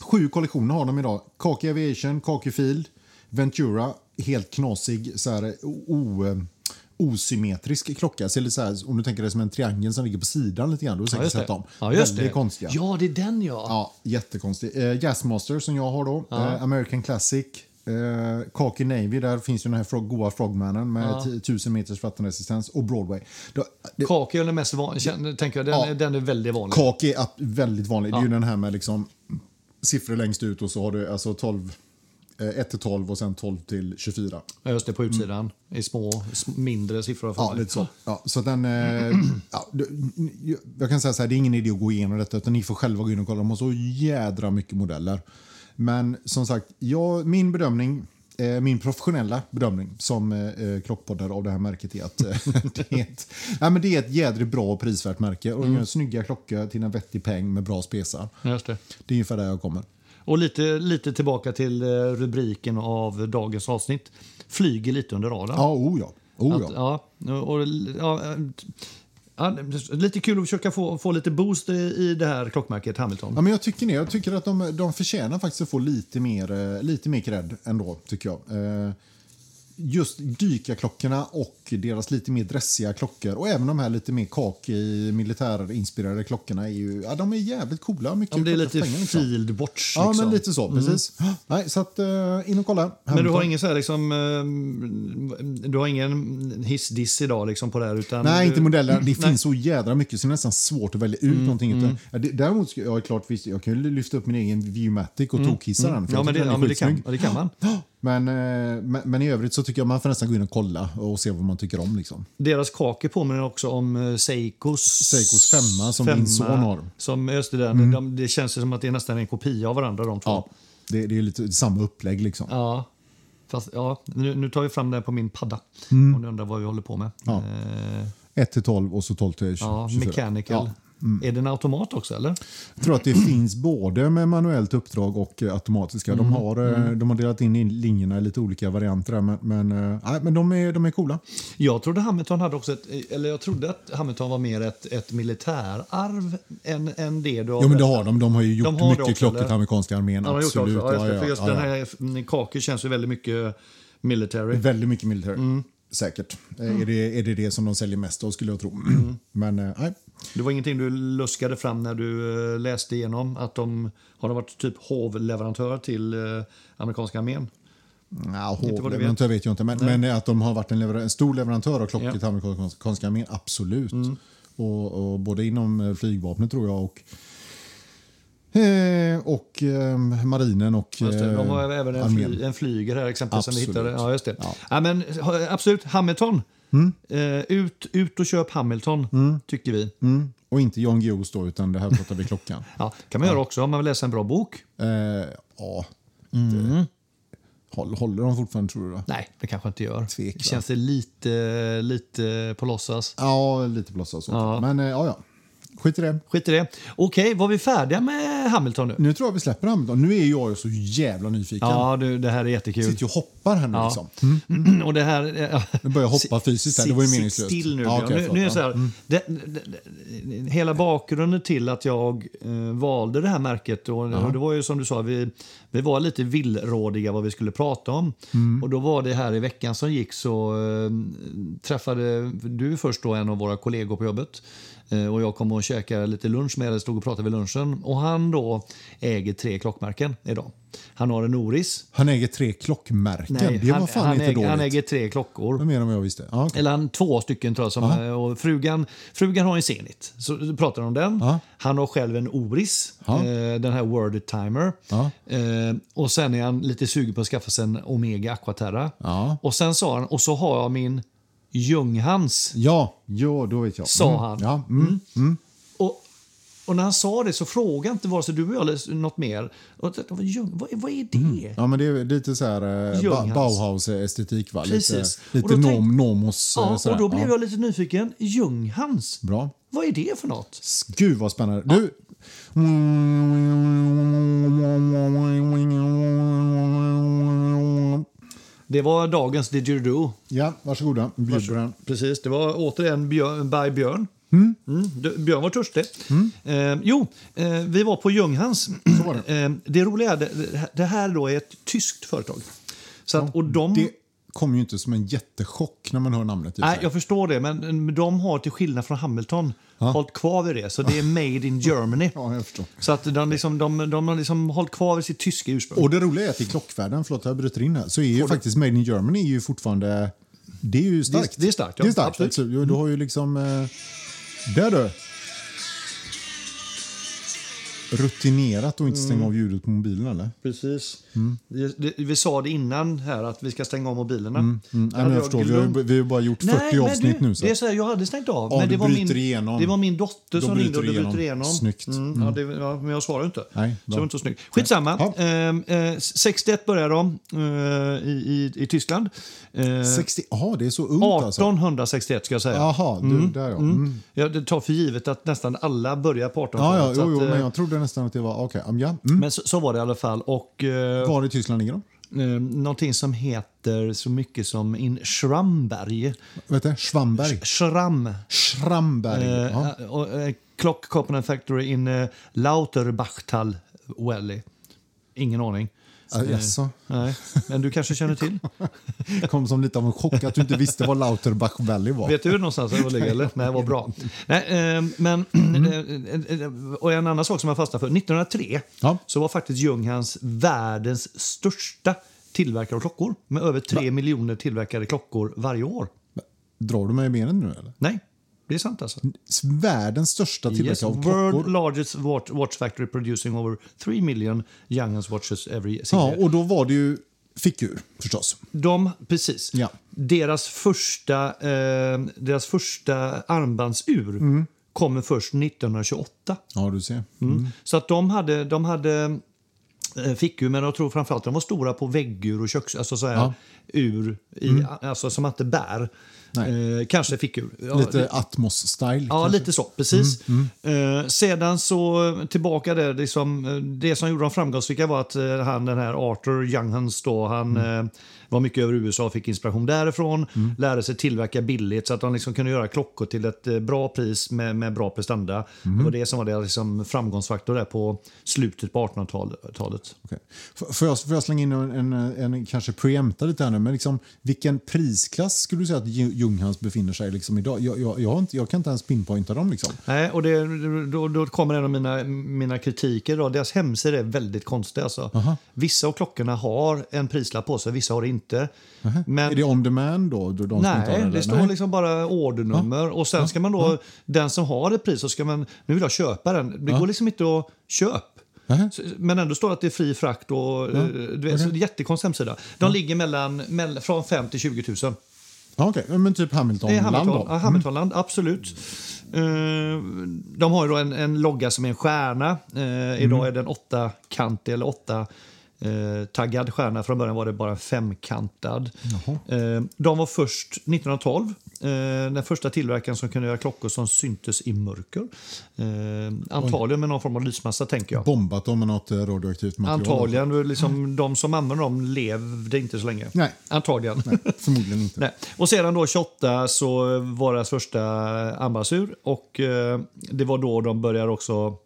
sju kollektioner har de idag. Kaki Aviation, Kaki Field, Ventura, helt knasig, så här, o, eh, osymmetrisk klocka. Ser lite så här, om du tänker dig som en triangel som ligger på sidan lite grann. Du har Ja, säkert just sett dem. Ja, just Väldigt det. konstiga. Ja, det är den ja. Ja, jättekonstig. Eh, Jazzmaster som jag har då. Eh, American Classic. Eh, Kaki Navy, där finns ju den här frog, goa Frogmanen med Ja. 10 1000 meters vattenresistens. Och Broadway. Då, det, Kaki är den mest vanliga, tänker jag. Den, Ja. är, den är väldigt vanlig. Kaki är väldigt vanlig. Det är ju Ja. den här med liksom siffror längst ut och så har du alltså 12, eh, 1 till 12 och sen 12 till 24. Ja, Just det, på utsidan. I små, sm- mindre siffror. Ja, lite så. Ja, så den, eh, ja, jag kan säga så här, det är ingen idé att gå igenom detta utan ni får själva gå in och kolla. De har så jädra mycket modeller. Men som sagt, jag, min bedömning, eh, min professionella bedömning som eh, klockpoddare av det här märket är att eh, det, är ett, ja, men det är ett jädrigt bra och prisvärt märke. Och gör snygga klockor till en vettig peng med bra spesar. Just det. Det är ungefär där jag kommer. Och lite, lite tillbaka till eh, rubriken av dagens avsnitt. Flyger lite under radarn. Ja, oh ja. Oh Att, ja. och, ja, ja, lite kul att försöka få, få lite boost i, det här klockmärket Hamilton. Ja, men jag tycker det. Jag tycker att de, de förtjänar faktiskt att få lite mer, eh, lite mer cred ändå, tycker jag. Eh, Just dykarklockorna och deras lite mer dressiga klockor och även de här lite mer kaki militärinspirerade klockorna är ju, ja, de är jävligt coola. Mycket är klocka lite för pengarna, liksom. field watch. Ja, liksom. men lite så. Precis. Nej, så att, uh, in och kolla. Men du har Hamilton. ingen så här liksom, eh, du har ingen hissdiss idag liksom på det här? Utan Nej, du, inte modeller. Det finns så jädra mycket så det är nästan svårt att välja ut någonting. Utan, ja, det, däremot, ska- ja, klart, visst, jag kan ju lyfta upp min egen Viewmatic och tokhissa den. för Ja, jag men det, den ja, men det, kan, ja, det kan man. Men, eh, men, men i övrigt så tycker jag man får nästan gå in och kolla och se vad man tycker om. Liksom. Deras kake påminner också om eh, Seikos, Seikos femma som min son har. Mm. Som, just det, där, de, det känns som att det är nästan en kopia av varandra de två. Ja, det, det är lite samma upplägg. Liksom. Ja. Fast, ja, nu, nu tar vi fram det på min padda. Om ni undrar vad vi håller på med. Mm. Ja. Eh, 1 till 12 och så 12 till 24. ja, mechanical. Ja. Är det en automat också eller? Jag tror att det finns både med manuellt uppdrag och eh, automatiska. Mm. De, har, eh, de har delat in in linjerna i lite olika varianter. där, Men, men, nej, men de, är, de är coola. Jag trodde Hamilton hade också ett, eller jag trodde att Hamilton var mer ett, ett militärarv än, än det du har Ja, men det har de. De har ju gjort De har mycket klockor till amerikanska armén. Ja, absolut. också. Ja, Ja, för just ja, den här mm, Kake känns ju väldigt mycket military. Väldigt mycket militär. Mm. Säkert. Eh, Är, det, är det det som de säljer mest av skulle jag tro. Mm. Men nej. Det var ingenting du luskade fram när du eh, läste igenom att de har de varit typ hovleverantör till eh, amerikanska armén? Ja, hovleverantör vet jag inte, men, men att de har varit en, en stor leverantör av klockor Ja. till amerikanska armén, absolut. och, och både inom eh, flygvapnet tror jag och eh, och eh, marinen och det, de har även en, armén. fly, en flyger här exempelvis. Som vi hittade. Ja, just det. Ja. Ja. men, absolut, Hamilton. Mm. Eh, ut, ut och köp Hamilton, tycker vi. Mm. Och inte Jan Guillous då, utan det här pratar vi klockan. Ja, kan man göra också om man vill läsa en bra bok. Eh, ja, Mm. det, håll, håller de fortfarande tror du? Då? Nej, det kanske inte gör. Tvek? Känns det lite, lite på låtsas. Ja, lite på låtsas. Ja. Men eh, ja, ja. Skit i det. Skit i det. Okej, var vi färdiga med Hamilton nu? Nu tror jag vi släpper Hamilton. Nu är jag så jävla nyfiken. Ja, du, det här är jättekul. Sitter och hoppar här nu Ja. liksom. Och det här... Ja. Nu börjar jag hoppa fysiskt här. Det var ju meningslöst. Still nu. Ja, okej, nu, nu är så. Mm. här, det, det, det, hela bakgrunden till att jag eh, valde det här märket, och, och det var ju som du sa, vi, vi var lite villrådiga vad vi skulle prata om. Mm. Och då var det här i veckan som gick så eh, träffade du först då en av våra kollegor på jobbet. Eh, och jag kom och käkade lite lunch med, eller stod och pratade vid lunchen. Och han då äger tre klockmärken idag. Han har en Oris. Han äger tre klockmärken. det var han, fan han, inte äger, dåligt. han äger tre klockor. Vad jag visste. Ja, okej. Eller han, två stycken tror jag. Som, eh, och frugan, frugan har en Zenit. Så pratar om den. Ja. Han har själv en Oris, eh, den här Word Timer. Eh, och sen är han lite sugen på att skaffa sig en Omega Aquaterra. Och sen sa han, och så har jag min Ljunghans. Ja, ja, då vet jag. Sa Mm. han. Ja, mm. Mm. Och, och när han sa det så frågade inte vare sig du och jag eller något mer. Och, Ljung, vad, vad är det? Ja, men det är lite så här eh, Bauhaus-estetik, va? Lite, Precis. lite nom, nomos. eh, Ja, och då blev ja. jag lite nyfiken. Ljunghans, Bra. vad är det för något? Gud, vad spännande. Du... Det var dagens didgeridoo. Ja, varsågoda. Bjud på den. Precis, det var återigen björn, by Björn. Mm. Mm, Björn var törstig. Eh, jo, eh, vi var på Ljunghans. var det. Eh, det roliga är det, det här då är ett tyskt företag. Så att, och de, Det kommer ju inte som en jättechock när man hör namnet. nej, jag förstår det, men de har till skillnad från Hamilton hållit kvar vid det. Så det är made in Germany. Ja, jag förstår. Så att de, liksom, de, de har liksom hållit kvar vid sitt tyska ursprung. Och det roliga är att i klockvärlden, förlåt jag bryter in här, så är ju faktiskt Made in Germany är ju fortfarande... Det är ju starkt. det är starkt, ja. Det är starkt. Absolut. Du har ju liksom... Eh, där du. Rutinerat och inte stänga av ljudet på mobilen eller? Precis. Mm. Det, vi sa det innan här att vi ska stänga av mobilerna. Mm, Där nej, jag förstår, vi har, ju- vi har bara gjort 40 Nej, avsnitt du, nu. Så. Det är så här, jag hade stängt av. Ja, men det var, min, igenom. det var min dotter som ringde och du bryter igenom. Snyggt. Mm, ja, det, ja, men jag svarar ju inte. Nej, så det var inte så snyggt. Skitsamma. Ja. Ehm, eh, 61 började de eh, i, i, i Tyskland. Eh, 60, ja, det är så ungt alltså. 1861 ska jag säga. Jaha, du, där ja. Mm. Ja, det tar för givet att nästan alla börjar på 1800-talet. Ja, ja, jo, jo, att, men jag trodde nästan att det var... Okej, okay, ja. Mm. men så, så var det i alla fall. Och, eh, Var i Tyskland ligger de? eh, någonting som heter så mycket som in Schramberg. Vet du? Schwamberg. Schramm. Schramberg. Eh, ja. och, eh, Clock Component Factory in uh, Lauterbachtal Valley. Ingen aning. Ah, jaså? Nej, men du kanske känner till? kom som lite av en chock att du inte visste vad Lauterbach Valley var. Vet du någonstans var det ligger? Eller? Nej, vad bra. Nej, eh, men, eh, eh, och en annan sak som jag fastnade för. 1903 Ja. så var faktiskt Ljunghans världens största tillverkare av klockor med över 3 miljoner tillverkade klockor varje år. Drar du mig i benen nu eller? Nej, det är sant alltså. Världens största Yes, tillverkare av world klockor. largest watch, watch factory producing over 3 million Younghans watches every Ja, single year. och då var det ju fickur förstås. De, precis. Ja. Deras, första, eh, deras första armbandsur Mm. kommer först 1928. Ja, du ser. Mm. Så att de hade, de hade eh, fickur, men jag tror framförallt de var stora på väggur och köks... Alltså så här, Ja. ur, i, alltså som man inte bär. Eh, kanske fickur. Ja, Lite Atmos-style. Ja, kanske. lite så. Precis. Mm, Eh, sedan så tillbaka där, liksom, eh, det som gjorde dem framgångsrika var att eh, han den här Arthur Younghans då, han Mm. eh, var mycket över USA och fick inspiration därifrån. Lärde sig tillverka billigt så att de liksom kunde göra klockor till ett eh, bra pris med, med bra prestanda. Mm. Det var det som var deras liksom, framgångsfaktor där på slutet på 1800-talet. Okej. F- Får, jag, får jag slänga in en, en, en kanske preempta lite här nu, men liksom, vilken prisklass skulle du säga att Ljunghans befinner sig liksom idag. Jag, jag, jag, inte, jag kan inte ens pinpointa dem. Liksom. Nej, och det, då, då kommer en av mina, mina kritiker. Då. Deras hemsida är väldigt konstig. Alltså. Vissa av klockorna har en prislapp på sig, vissa har det inte. Men, Är det on demand då? de nej, det? det står Nej. liksom bara ordernummer. Och sen ska man då, den som har ett pris, så ska man, nu vill jag köpa den. Det går liksom inte att köpa. Men ändå står det att det är fri frakt och eh, du vet, så det är jättekonstig hemsida. De ligger mellan, mellan, från 5 till 20 000. Okej. Ja, Men typ Det är Hamiltonland Hamilton, ja, Hamiltonland, absolut. Eh, de har ju då en, en logga som är en stjärna. Eh, Idag är den åttakantig eller åtta eh, taggad stjärna. Från början var det bara femkantad. Eh, de var först 1912. Eh, den första tillverkaren som kunde göra klockor som syntes i mörker. Eh, antagligen med någon form av lysmassa, tänker jag. Bombat dem med något eh, radioaktivt material? Antagligen. Liksom, de som använde dem levde inte så länge. Nej. Antagligen. Förmodligen inte. Nej. Och sedan då 28 så var deras första armbandsur och det var då de började också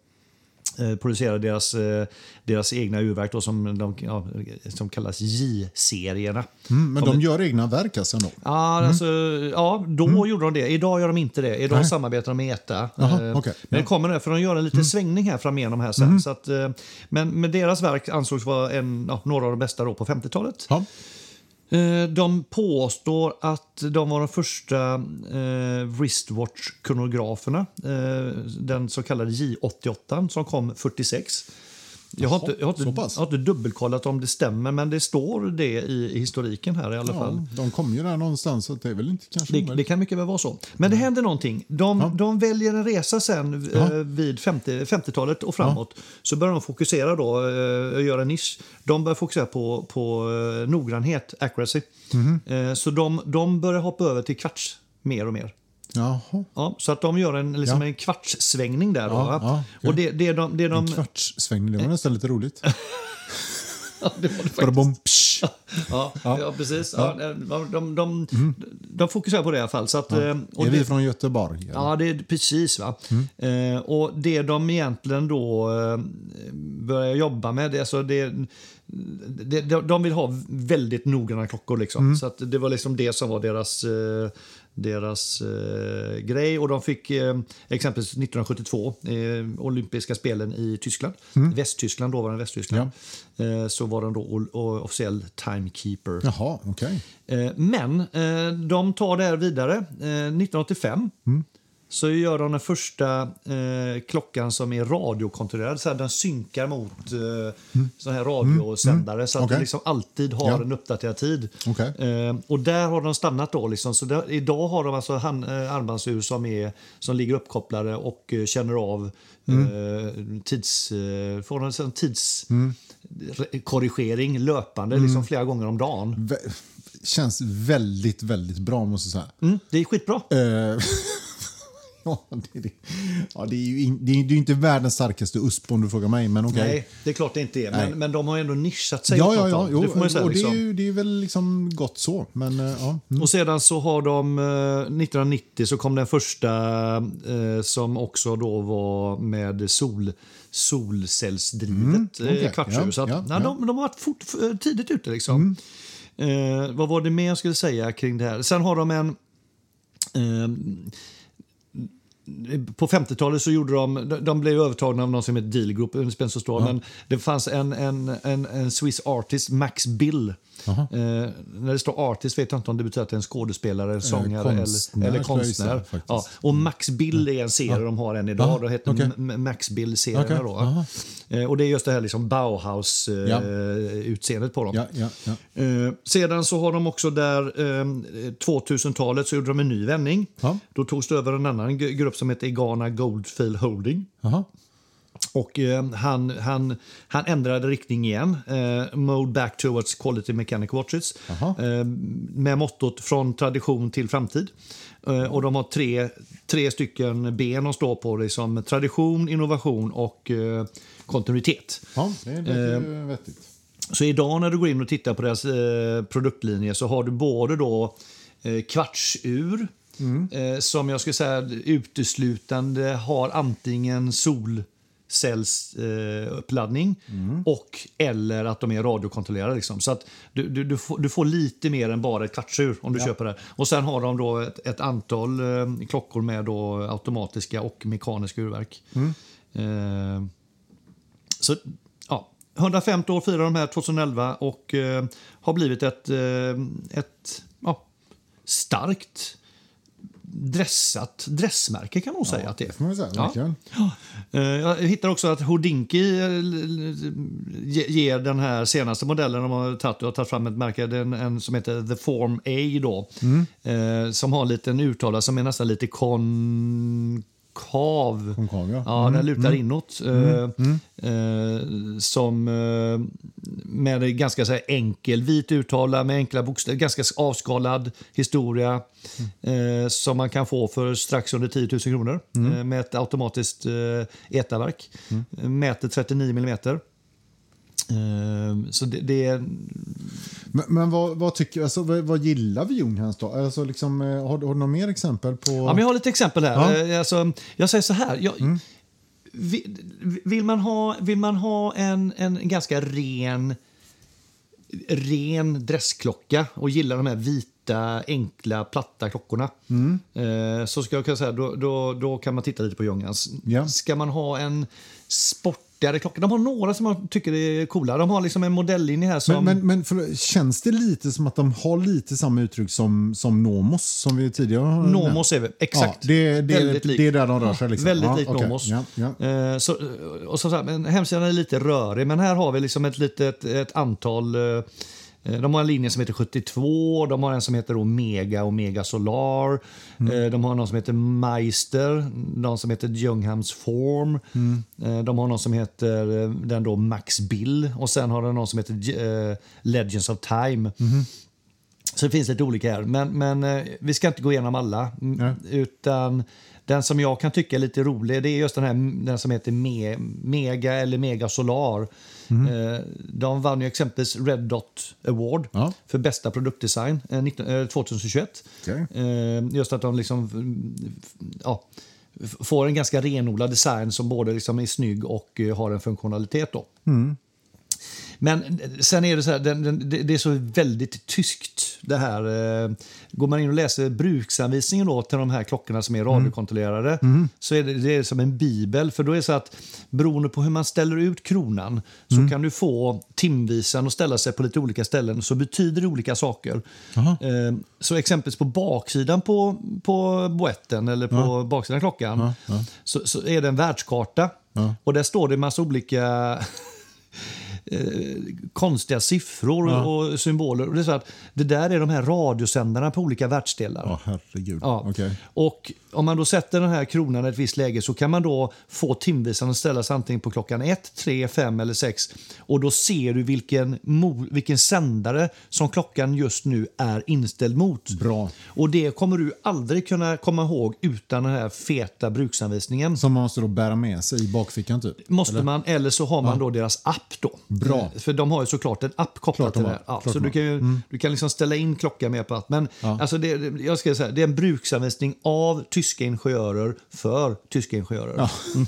eh, producera deras, eh, deras egna urverk då, som, de, ja, som kallas J-serierna. Mm, men de gör egna verk alltså ändå? Ja, alltså, ja, då gjorde de det. Idag gör de inte det. Idag Nej. samarbetar de med ETA. Jaha, Eh, okej. Men det kommer nu, för de gör en liten svängning här framigenom här sen. Så att, eh, men, men deras verk ansågs vara en, ja, några av de bästa då på 50-talet. Ja. Eh, de påstår att de var de första eh, wristwatch-kronograferna. Eh, den så kallade J88 som kom 46. Jag har, inte, jag, har inte, jag har inte dubbelkollat om det stämmer, men det står det i, i historiken här i alla fall. Ja, de kom ju där någonstans, så det är väl inte kanske Det, det kan mycket väl vara så. Men det händer någonting. De, de väljer en resa sen eh, vid 50 50-talet och framåt. Så börjar de fokusera då, eh, göra en nisch. De börjar fokusera på, på eh, noggrannhet, accuracy. Eh, så de, de börjar hoppa över till kvarts mer och mer. Jaha. Ja, så att de gör en, liksom Ja. en kvartssvängning där. Då, Ja, och det, det, de, det de... En kvartssvängning, det var nästan lite roligt. Ja, det var det faktiskt. Ja, ja. precis. Ja, de, de, de, de fokuserar på det i alla fall. Så att, eh, Är vi från Göteborg? eller? Ja, det är precis. va. Eh, och det de egentligen då eh, börjar jobba med, det, alltså det, det, de, vill ha väldigt noggranna klockor. Liksom. Så att det var liksom det som var deras, eh, deras eh, grej. Och de fick eh, exempelvis 1972 eh, olympiska spelen i Tyskland. Västtyskland, dåvarande Västtyskland. Eh, så var de då officiell timekeeper. Jaha, okej. Eh, Men eh, de tar det här vidare. Eh, 1985 så gör de den första eh, klockan som är radiokontrollerad. Så här, den synkar mot eh, så här radiosändare så att Okej. den liksom alltid har Ja. en uppdaterad tid. Okej. Eh, och där har de stannat då. Liksom. Så där, idag har de alltså hand, eh, armbandsur som, är, som ligger uppkopplade och eh, känner av eh, tids... Eh, får en sån tids re- korrigering löpande liksom flera gånger om dagen. Vä- Känns väldigt, väldigt bra måste jag säga. Mm, det är skitbra. Eh, ja, det, det, ja, det är ju in, det är, det är inte världens starkaste USP om du frågar mig, men okej. Nej, det är klart det inte är. Nej. Men, men de har ändå nischat sig. Ja, ja, ja. Jo, det får man säga. och det är, Liksom. ju, det är väl liksom gott så. Men eh, ja. Mm. Och sedan så har de, eh, 1990 så kom den första eh, som också då var med sol, solcellsdrivet Mm, okej. eh, kvartsur. Ja, ja, ja. Mm. De, de har varit fort, tidigt ute liksom. Eh, vad var det mer jag skulle säga kring det här? Sen har de en... Eh, på 50-talet så gjorde de, de- blev övertagna av någon som heter Deal Group, en Spencer Store, men det fanns en, en, en, en Swiss artist, Max Bill. Eh, när det står artist vet jag inte om det betyder att det är en skådespelare, sångare konstnär, eller, eller konstnär. faktiskt. Ja, och Max Bill är en serie de har än idag. Ja, Då heter. M- Max Bill-serierna. Då. aha. Eh, och det är just det här liksom Ja. Bauhaus-utseendet på dem. Ja, ja, ja. Eh, sedan så har de också där, eh, 2000-talet så gjorde de en ny vändning. Ja. Då togs det över en annan g- grupp som heter Igana Goldfield Holding. Jaha. Och eh, han, han, han ändrade riktning igen. Eh, mode back towards quality mechanic watches. Eh, med mottot från tradition till framtid. Eh, och de har tre, tre stycken ben att stå på. Liksom tradition, innovation och eh, kontinuitet. Ja, det låter ju vettigt. Så idag när du går in och tittar på deras eh, produktlinje så har du både då eh, kvartsur Mm. eh, som jag skulle säga uteslutande har antingen sol, solcellsuppladdning och eller att de är radiokontrollerade. Liksom. Så att du, du, du, får, du får lite mer än bara ett kvartsur om du köper det. Och sen har de då ett, ett antal eh, klockor med då automatiska och mekaniska urverk. Eh, så ja, 150 år firar de här 2011 och eh, har blivit ett, eh, ett ja, starkt dressat dressmärke kan man nog säga att det är. man säga, Ja. verkligen. Eh, Jag hittar också att Houdinki eh, ger den här senaste modellen de har tagit, och har tagit fram ett märke den, en som heter The Form A då, eh, som har en liten uttalare som är nästan lite konkav. Konkav, ja. Ja, den lutar inåt. Eh, eh, som eh, med en ganska så enkel vit uttalare med enkla bokstäver. Ganska avskalad historia eh, som man kan få för strax under 10 000 kronor eh, med ett automatiskt eh, etarverk. Mäter 39 millimeter. Eh, så det, det är... Men, men vad, vad, tycker, alltså, vad, vad gillar vi Junghans då? Alltså, liksom, eh, har, du- har du några mer exempel på... Ja, men jag har lite exempel här. Ja. Eh, Alltså, jag säger så här. Jag, vi- vill, man ha, vill man ha en, en ganska ren, ren dressklocka och gillar de här vita, enkla, platta klockorna eh, så ska jag kunna säga då, då, då kan man titta lite på Ljungans. Ja. Ska man ha en sportigare klocka? De har några som jag tycker är coola. De har liksom en modelllinje här som... Men, men, men för, känns det lite som att de har lite samma uttryck som, som Nomos som vi tidigare har Nomos är vi, exakt. Ja, det, det, Väldigt lik. det är där de rör sig. Liksom. Väldigt ja, likt okej. Nomos. Ja, ja. Eh, så, och så, så här, hemsidan är lite rörig, men här har vi liksom ett litet ett antal... eh, de har en linje som heter 72, de har en som heter Omega och Mega Solar. Mm. Eh, De har någon som heter Meister, någon som heter Ljunghams Form. Mm. Eh, De har någon som heter den då Max Bill och sen har de någon som heter Legends of Time. Mm-hmm. Så det finns lite olika här. Men, men vi ska inte gå igenom alla. M- Nej. Utan den som jag kan tycka är lite rolig det är just den här den som heter Me, Mega eller Mega Solar. Eh, de vann ju exempelvis Red Dot Award Ja. för bästa produktdesign eh, 19, eh, 2021. Okej. Eh, just att de liksom mm, ja, får en ganska renodlad design som både liksom är snygg och eh, har en funktionalitet. Då. Men sen är det så här, det är så väldigt tyskt det här. Går man in och läser bruksanvisningen då till de här klockorna som är radiokontrollerade så är det, det är som en bibel. För då är det så att beroende på hur man ställer ut kronan så kan du få timvisan att ställa sig på lite olika ställen så betyder det olika saker. Jaha. Eh, Så exempelvis på baksidan på, på boetten eller på baksidan av klockan Så, så är det en världskarta. Ja. Och där står det en massa olika eh, konstiga siffror och symboler. Och det, är så att det där är de här radiosändarna på olika världsdelar. Ja, herregud. Ja. Okej. Och om man då sätter den här kronan i ett visst läge så kan man då få timvisaren att ställas antingen på klockan 1, 3, 5 eller 6. Och då ser du vilken, vilken sändare som klockan just nu är inställd mot. Bra. Och det kommer du aldrig kunna komma ihåg utan den här feta bruksanvisningen. Som man måste då bära med sig i bakfickan typ? Måste man, eller så har man då deras app då. Bra. Eh, För de har ju såklart en app kopplat de till det här. Ja, Klart så de du kan, ju, du kan liksom ställa in klockan med på app. Men alltså det, jag ska säga, det är en bruksanvisning av tyska ingenjörer för tyska ingenjörer. Mm.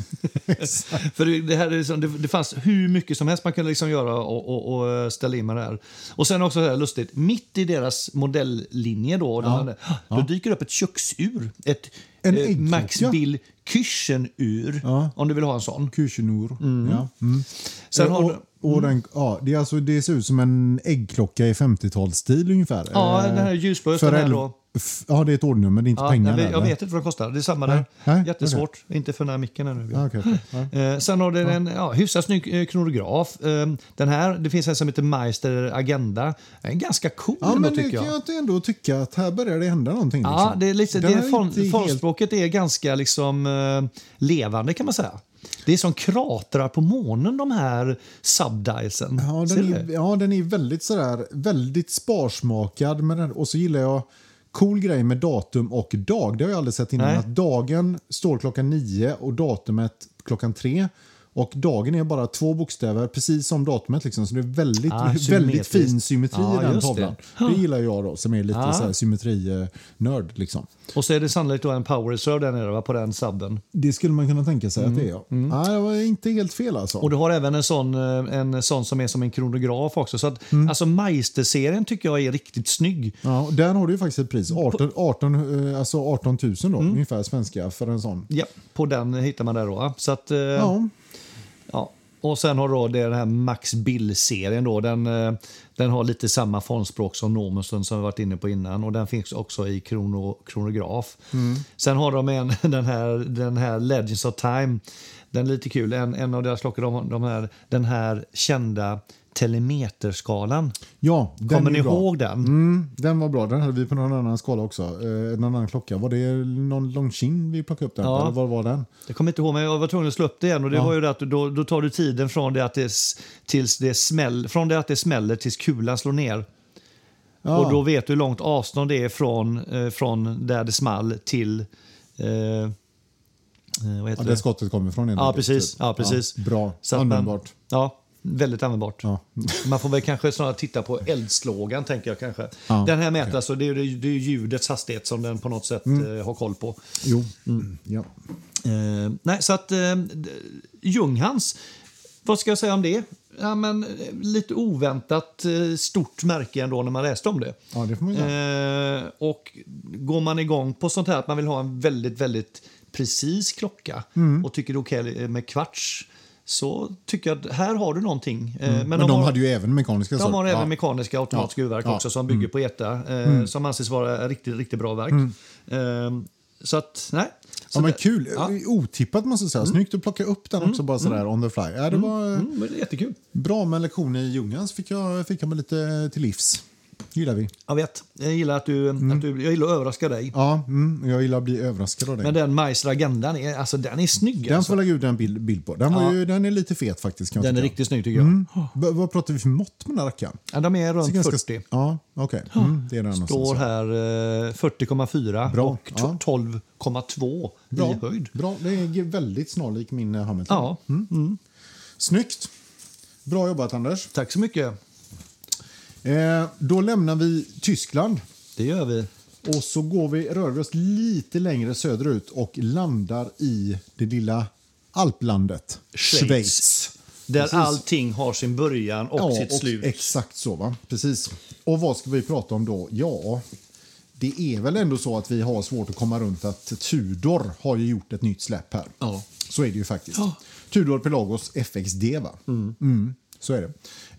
för det, här är liksom, det, det fanns hur mycket som helst man kunde liksom göra och, och, och eh, ställa in med det här. Och sen också så här lustigt, mitt i deras modelllinje då, de hade, då dyker upp ett köksur. Ett En eh? Max Bill Küchenur, Ja. om du vill ha en sån. Kuchenur. Ja. Mm. Sen har och, du- och den, ja, det, är alltså, det ser ut som en äggklocka i 50-talsstil ungefär. Ja, Eh, den här ljusblå, just för den här då. Ja, det är ett ordnummer, det är inte Ja, pengar. nej, jag vet inte vad det kostar. Det är samma Nej, där. nej, Jättesvårt. Inte för den här micken ännu. Okej. Ja. Eh, sen har du en ja, hyfsat snygg eh, kronograf. Eh, den här, det finns en som heter Meister Agenda. Den är ganska cool Ja, men det tycker kan jag. jag ändå tycka att här börjar det hända någonting. Ja, liksom. det är lite, Den det är form, helt- formspråket är ganska liksom, eh, levande kan man säga. Det är som kratrar på månen de här subdialsen. Ja, den är, ja, den är väldigt sådär, väldigt sparsmakad. Med den, och så gillar jag cool grej med datum och dag. Det har jag aldrig sett innan. Nej. Att dagen står klockan nio och datumet klockan tre. Och dagen är bara två bokstäver, precis som datumet. Liksom. Så det är väldigt, Ah, väldigt fin symmetri Ja, i den tavlan. det. Det. gillar jag då, som är lite så här symmetrinörd. Liksom. Och så är det sannolikt då en power reserve där nere va, på den subben. Det skulle man kunna tänka sig att det är. Ja. Nej, det var inte helt fel alltså. Och du har även en sån, eh, en sån som är som en kronograf också. Så att, Mm. alltså Meister-serien tycker jag är riktigt snygg. Ja, där har du ju faktiskt ett pris. 18, 18, eh, alltså 18 000 då, ungefär svenska för en sån. Ja, på den hittar man där då. Så att, eh, ja. Ja, Och sen har då det den här Max Bill-serien då. Den, eh, den har lite samma formspråk som Nomusen som vi varit inne på innan. Och den finns också i krono, kronograf. Sen har de en, den, här, den här Legends of Time. Den är lite kul. En, en av deras klockor, de, de här, den här kända telemeterskalan. ja den Kommer ni bra. ihåg den? Mm, den var bra. Den hade vi på någon annan skala också. Eh, någon annan klocka. Var det någon Longines vi plockade upp den? Ja. Eller vad var den? Jag kommer inte ihåg, men jag var tvungen att slå upp det igen. Och det var ju det att då, då tar du tiden från det att det, tills det, smäll, från det att det smäller tills kulan slår ner. Ja. Och då vet du hur långt avstånd det är från, eh, från där det small till... Eh, eh, vad heter Ja, där det? skottet kommer ifrån. Ja, precis. typ. Ja, precis. bra. Så att man- Användbart. Ja, väldigt användbart. Ja. Man får väl kanske snarare titta på eldslågan, tänker jag kanske. Ja, Den här mäter alltså, det är, det är ju ljudets hastighet som den på något sätt Mm. eh, har koll på. Jo. Ja. Eh, nej, så att eh, Ljunghans, vad ska jag säga om det? Ja, men, eh, lite oväntat eh, stort märke ändå när man läste om det. ja, det får man. Eh, och går man igång på sånt här att man vill ha en väldigt, väldigt precis klocka Mm. och tycker det är okej med kvarts så tycker jag att här har du någonting. Eh, Men, de, har, hade ju även mekaniska de så. har även ja. mekaniska automatiska Ja. urverk Ja. Mm. också som bygger på ETA eh, som anses vara riktigt, riktigt bra verk. Eh, så att, nej. Så Ja, men kul. Ja. Otippat måste jag säga. Snyggt att plocka upp den också bara sådär on the fly. Ja, det var eh, Mm, men jättekul. bra med en lektion i Ljungans fick jag, fick jag mig lite till livs. Gillar vi. Jag vet. Jag gillar att du, att du jag gillar att överraska dig. Ja, mm, jag gillar att bli överraskad av dig. Men den Meister Agendan är, alltså, den är snygg. den alltså. får lägga ut en bild, bild på. Den, Ja. ju, den är lite fet faktiskt. Kan Den är tycka. riktigt snygg tycker jag. Mm. V- vad pratar vi för mått med den här rackaren? Ja, de är runt Ganska- 40. Ja, okej. Mm, det är den Står här eh, 40,4 Bra. och Ja. 12,2 Bra. i höjd. Bra. Det är väldigt snarlik min eh, Hamilton. Ja, mm. Snyggt. Bra jobbat, Anders. tack så mycket. Eh, då lämnar vi Tyskland Det gör vi. och så går vi, rör vi oss lite längre söderut och landar i det lilla alplandet Schweiz. Schweiz. Där Precis. allting har sin början och Ja, sitt och slut. Exakt så. va? Precis. Och vad ska vi prata om då? Ja, det är väl ändå så att vi har svårt att komma runt att Tudor har ju gjort ett nytt släpp här. Ja. Så är det ju faktiskt. Ja. Tudor Pelagos FXD, va? Mm. Så är det.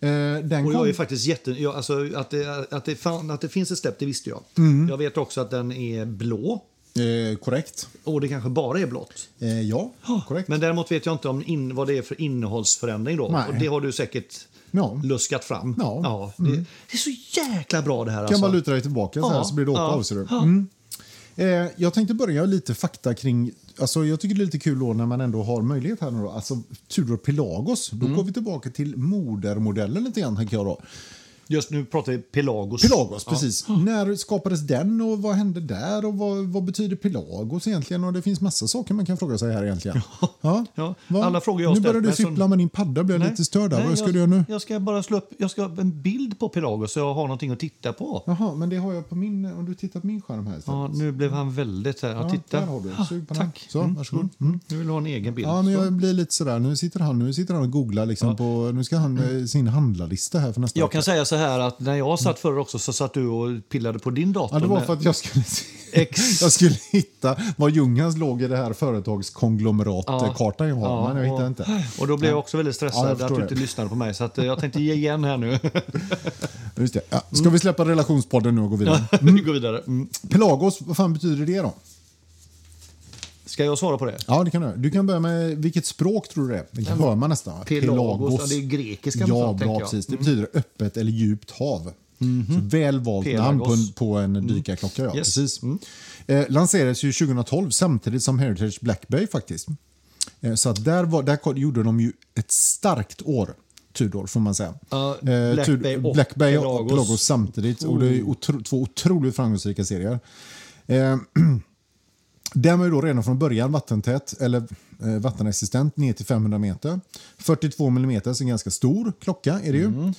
Eh, den Och jag är faktiskt jätte... Jag, alltså, att, det, att, det fan, att det finns ett släpp, det visste jag. Mm. Jag vet också att den är blå. eh, korrekt. Och det kanske bara är blått. Eh, ja, korrekt. Men däremot vet jag inte om in, vad det är för innehållsförändring. Då. Nej. Och det har du säkert Ja. luskat fram. Ja. Mm. det, det är så jäkla bra det här. kan Alltså. bara luta dig tillbaka så, här, Ja, så blir det åka ja, av. Ja. Mm. Eh, jag tänkte börja lite fakta kring... Alltså jag tycker det är lite kul då när man ändå har möjlighet här nu då. Alltså Tudor Pelagos. Då Mm. går vi tillbaka till modermodellen lite grann tänker jag då. Just nu pratar vi Pelagos. Pelagos, precis. När skapades den och vad hände där och vad, vad betyder Pelagos egentligen? Och det finns massa saker man kan fråga sig här egentligen. Ja. Ja, Va? alla frågor jag Nu börjar du mig som- med din padda, Nej. lite störd där. Vad ska jag, du göra nu? Jag ska bara slå upp jag ska ha en bild på Pelagos så jag har någonting att titta på. Jaha, men det har jag på min... Om du tittar på min skärm här istället. Ja, nu blev han väldigt här. Ja, Ja, titta. där har du. Ah, Sug på den. tack. Så, varsågod. Mm. Nu vill du ha en egen bild. Ja, men jag blir lite sådär. Nu sitter han, nu sitter han och googlar liksom på... Nu ska han med sin handlarlista här för nästa Jag vecka. kan säga så här att när jag satt förr också så satt du och pillade på din dator. Ja, det var för att jag skulle, Ex- jag skulle hitta var Ljungans låg i det här företagskonglomeratkartan jag har, Ja, men jag hittade inte. Och då blev jag också väldigt Ja, stressad jag att du inte det. lyssnade på mig. Så att, eh, jag tänkte ge igen här nu. Just det. Ja. Ska vi släppa relationspodden nu och gå vidare? Vi går vidare. Mm. Pelagos, vad fan betyder det då? Ska jag svara på det? Ja, det kan du. Du kan börja med vilket språk tror du det är? Det hör man nästan. Pelagos, ja, det är grekiska Ja, bra jag. precis. Det betyder öppet eller djupt hav. Så väl valt Pelagos. namn på en, på en dykarklocka. Ja. Yes. Precis. Eh, lanserades ju 2012 samtidigt som Heritage Black Bay faktiskt. Eh, så där, var, där gjorde de ju ett starkt år. Tudor får man säga. Eh, Black Tud- Bay och Black Bay och Pelagos. Pelagos samtidigt. Och det är otro, två otroligt framgångsrika serier. Den var ju då redan från början vattentät, eller eh, vattenresistent ner till 500 meter. 42 mm, så en ganska stor klocka är det ju.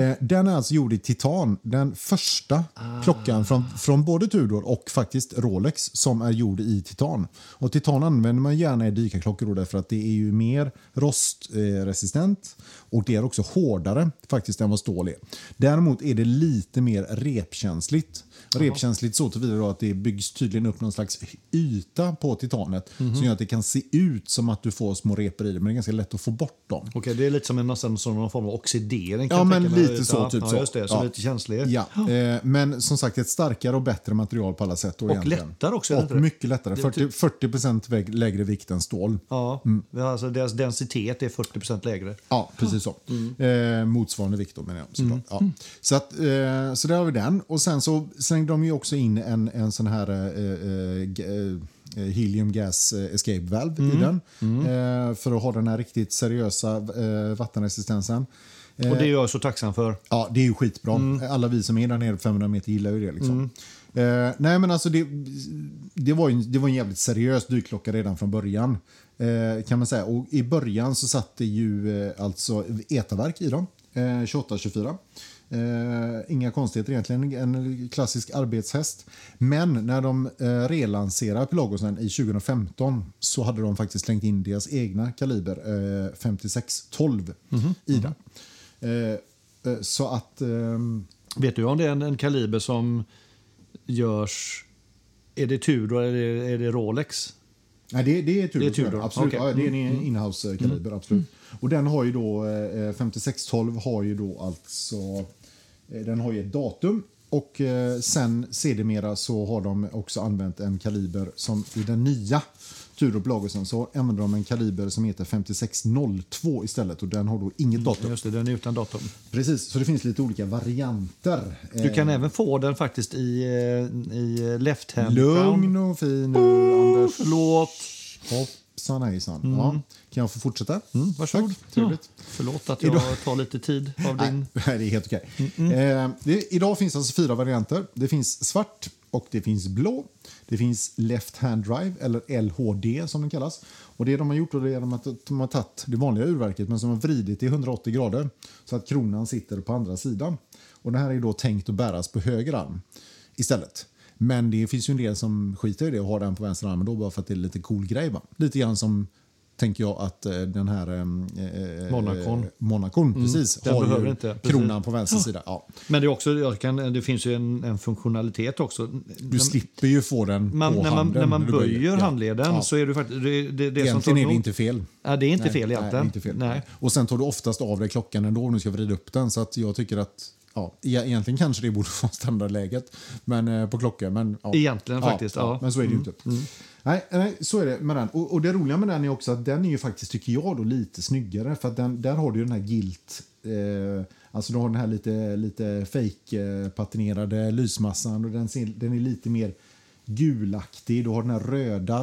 Eh, den är alltså gjord i titan. Den första klockan från, från både Tudor och faktiskt Rolex som är gjord i titan. Och titan använder man gärna i dykarklockor därför att det är ju mer rostresistent och det är också hårdare faktiskt än vad stål är. Däremot är det lite mer repkänsligt. Repkänsligt så tillvida att det byggs tydligen upp någon slags yta på titanet som gör att det kan se ut som att du får små repor i det, men det är ganska lätt att få bort dem. Okej, det är lite som en, nästan som någon form av oxidering. kan Ja, men lite så, typ ja, så. Just det, som Ja. lite känslig. Ja, eh, men som sagt ett starkare och bättre material på alla sätt. Och egentligen. lättare också, Och mycket lättare. Det är 40, 40 väg- lägre vikt än stål. Ja, Mm. alltså deras densitet är 40% lägre. Ja, precis så. Mm. Eh, motsvarande vikt då menar jag. såklart. Ja. Så, att, eh, så där har vi den. Och sen så slängde de ju också in en, en sån här eh, eh, eh, helium gas eh, escape valve Mm. i den. Eh, för att ha den här riktigt seriösa vattenresistensen. Och det är jag så tacksam för. Ja, det är ju skitbra. Mm. Alla vi som är där nere på 500 meter gillar ju det. Liksom. Eh, nej, men alltså det, det, var ju, det var en jävligt seriös dykklocka redan från början. Eh, kan man säga. Och I början så satt det ju eh, alltså etaverk i dem. Eh, 28-24. Eh, inga konstigheter egentligen, en klassisk arbetshäst. Men när de eh, relanserade Pelagosen i 2015 så hade de faktiskt slängt in deras egna kaliber eh, 56-12 i den. Eh, eh, så att... ehm, Vet du om det är en, en kaliber som görs... Är det Tudor eller är det, är det Rolex? Nej, det, det är Tudor. Det är Tudor, Absolut. okej. Ja, det är en inhouse-kaliber. absolut. Och den har ju då, eh, 5612 har ju då alltså, eh, den har ju ett datum och eh, sen sedermera så har de också använt en kaliber som i den nya Tudor Blagosen så använder de en kaliber som heter 5602 istället och den har då inget datum. Just det, den är utan datum. Precis, så det finns lite olika varianter. Du kan även få den faktiskt i, eh, i left hand. Lugn och fin nu, Anders. Förlåt. Hoppsan hejsan. Ja, kan jag få fortsätta? Mm, varsågod. Tack, trevligt. Ja, förlåt att jag Idag- tar lite tid av din... Nej, det är helt okej. Eh, det, idag finns alltså fyra varianter. Det finns svart och det finns blå. Det finns left hand drive, eller LHD som den kallas. Och det de har gjort det är att de har tagit det vanliga urverket men som har vridit i 180 grader så att kronan sitter på andra sidan. Och det här är då tänkt att bäras på höger arm istället. Men det finns ju en del som skiter i det och har den på vänster arm då bara för att det är lite cool grej. Va? Lite grann som tänker jag att eh, den här eh, eh, Monacon. Monacon precis, den har behöver ju inte, precis. kronan på vänster sida. Ja. Men det, är också, kan, det finns ju en, en funktionalitet också. Du slipper ju få den man, på när, man, handen. när man du böjer Ja. handleden Ja. så är det faktiskt... Det, det, det som Egentligen tar är det inte fel. Ja, det är inte Nej, fel nej, egentligen. är inte fel. Nej. Och sen tar du oftast av dig klockan ändå om du ska vrida upp den. Så att jag tycker att ja, e- egentligen kanske det borde vara standardläget men, eh, på klockor. Men, ja. Egentligen faktiskt, ja. Mm. Men så är det ju inte. Nej, nej, så är det med den. Och, och det roliga med den är också att den är ju faktiskt, tycker jag, då, lite snyggare. För den, där har du ju den här gilt... Eh, alltså du har den här lite, lite fake-patinerade lysmassan. Och den, ser, den är lite mer gulaktig. Du har den här röda,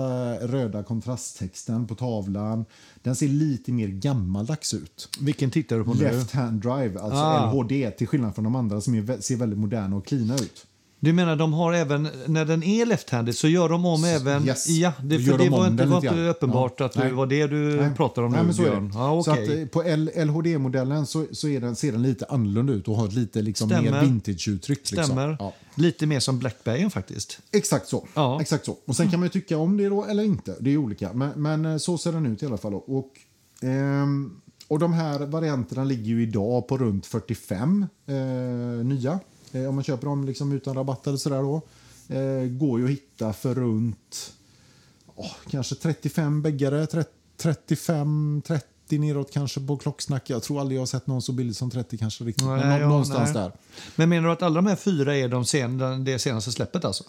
röda kontrasttexten på tavlan. Den ser lite mer gammaldags ut. Vilken tittar du på nu? Left hand drive, alltså Ah. LHD, till skillnad från de andra som är, ser väldigt moderna och cleana ut. Du menar de har även, när den är left-handed så gör de om även... yes. Ja, det, för det de var inte, den var inte uppenbart Ja. att det Nej. var det du Nej. pratar om Nej, nu, så det. Björn. Ja, Så okej. att, eh, på LHD-modellen så, så är den, ser den lite annorlunda ut och har ett lite liksom, Stämmer. mer vintage-uttryck. Stämmer. Liksom. Ja. Lite mer som Blackberryn faktiskt. Exakt så. Ja. Exakt så. Och sen kan man tycka om det då eller inte. Det är olika. Men, men eh, så ser den ut i alla fall. då. Och, ehm, och de här varianterna ligger ju idag på runt 45 eh, nya. Eh, om man köper dem liksom utan rabatt eller sådär då. Eh, går ju att hitta för runt åh, kanske 35 bäggare. 30, 35, 30 neråt kanske på klocksnack. Jag tror aldrig jag har sett någon så billig som 30 kanske riktigt. Nej, men ja, någonstans nej. där. Men menar du att alla de här fyra är de sen, det senaste släppet alltså?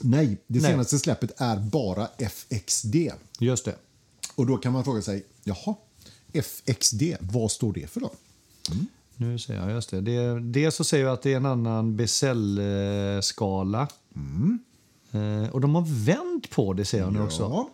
Nej, det Nej. senaste släppet är bara FXD. Just det. Och då kan man fråga sig, jaha, FXD, vad står det för då? Nu ser jag, just det. det dels så säger jag att det är en annan Becel-skala. Mm. Eh, och de har vänt på det ser jag nu också. Ja,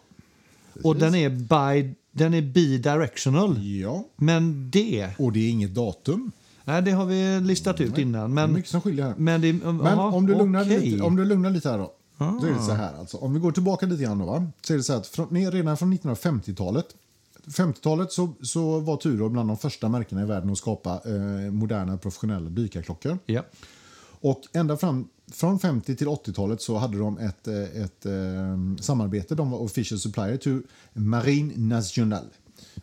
Och den är, bi, den är bidirectional. ja, Men det, och det är inget datum. nej, det har vi listat ut innan. det är Men, mycket som skiljer här. men, det, Men aha, om, du lugnar okej. lite, om du lugnar lite här då. Då är det så här alltså. Om vi går tillbaka lite grann då, va? Så är det så här att från, redan från 1950-talet 50-talet så, så var Tudor bland de första märkena i världen att skapa eh, moderna professionella dykarklockor. Ja. Och ända fram från 50 till 80-talet så hade de ett, eh, ett, eh, samarbete. De var official supplier till Marine Nationale.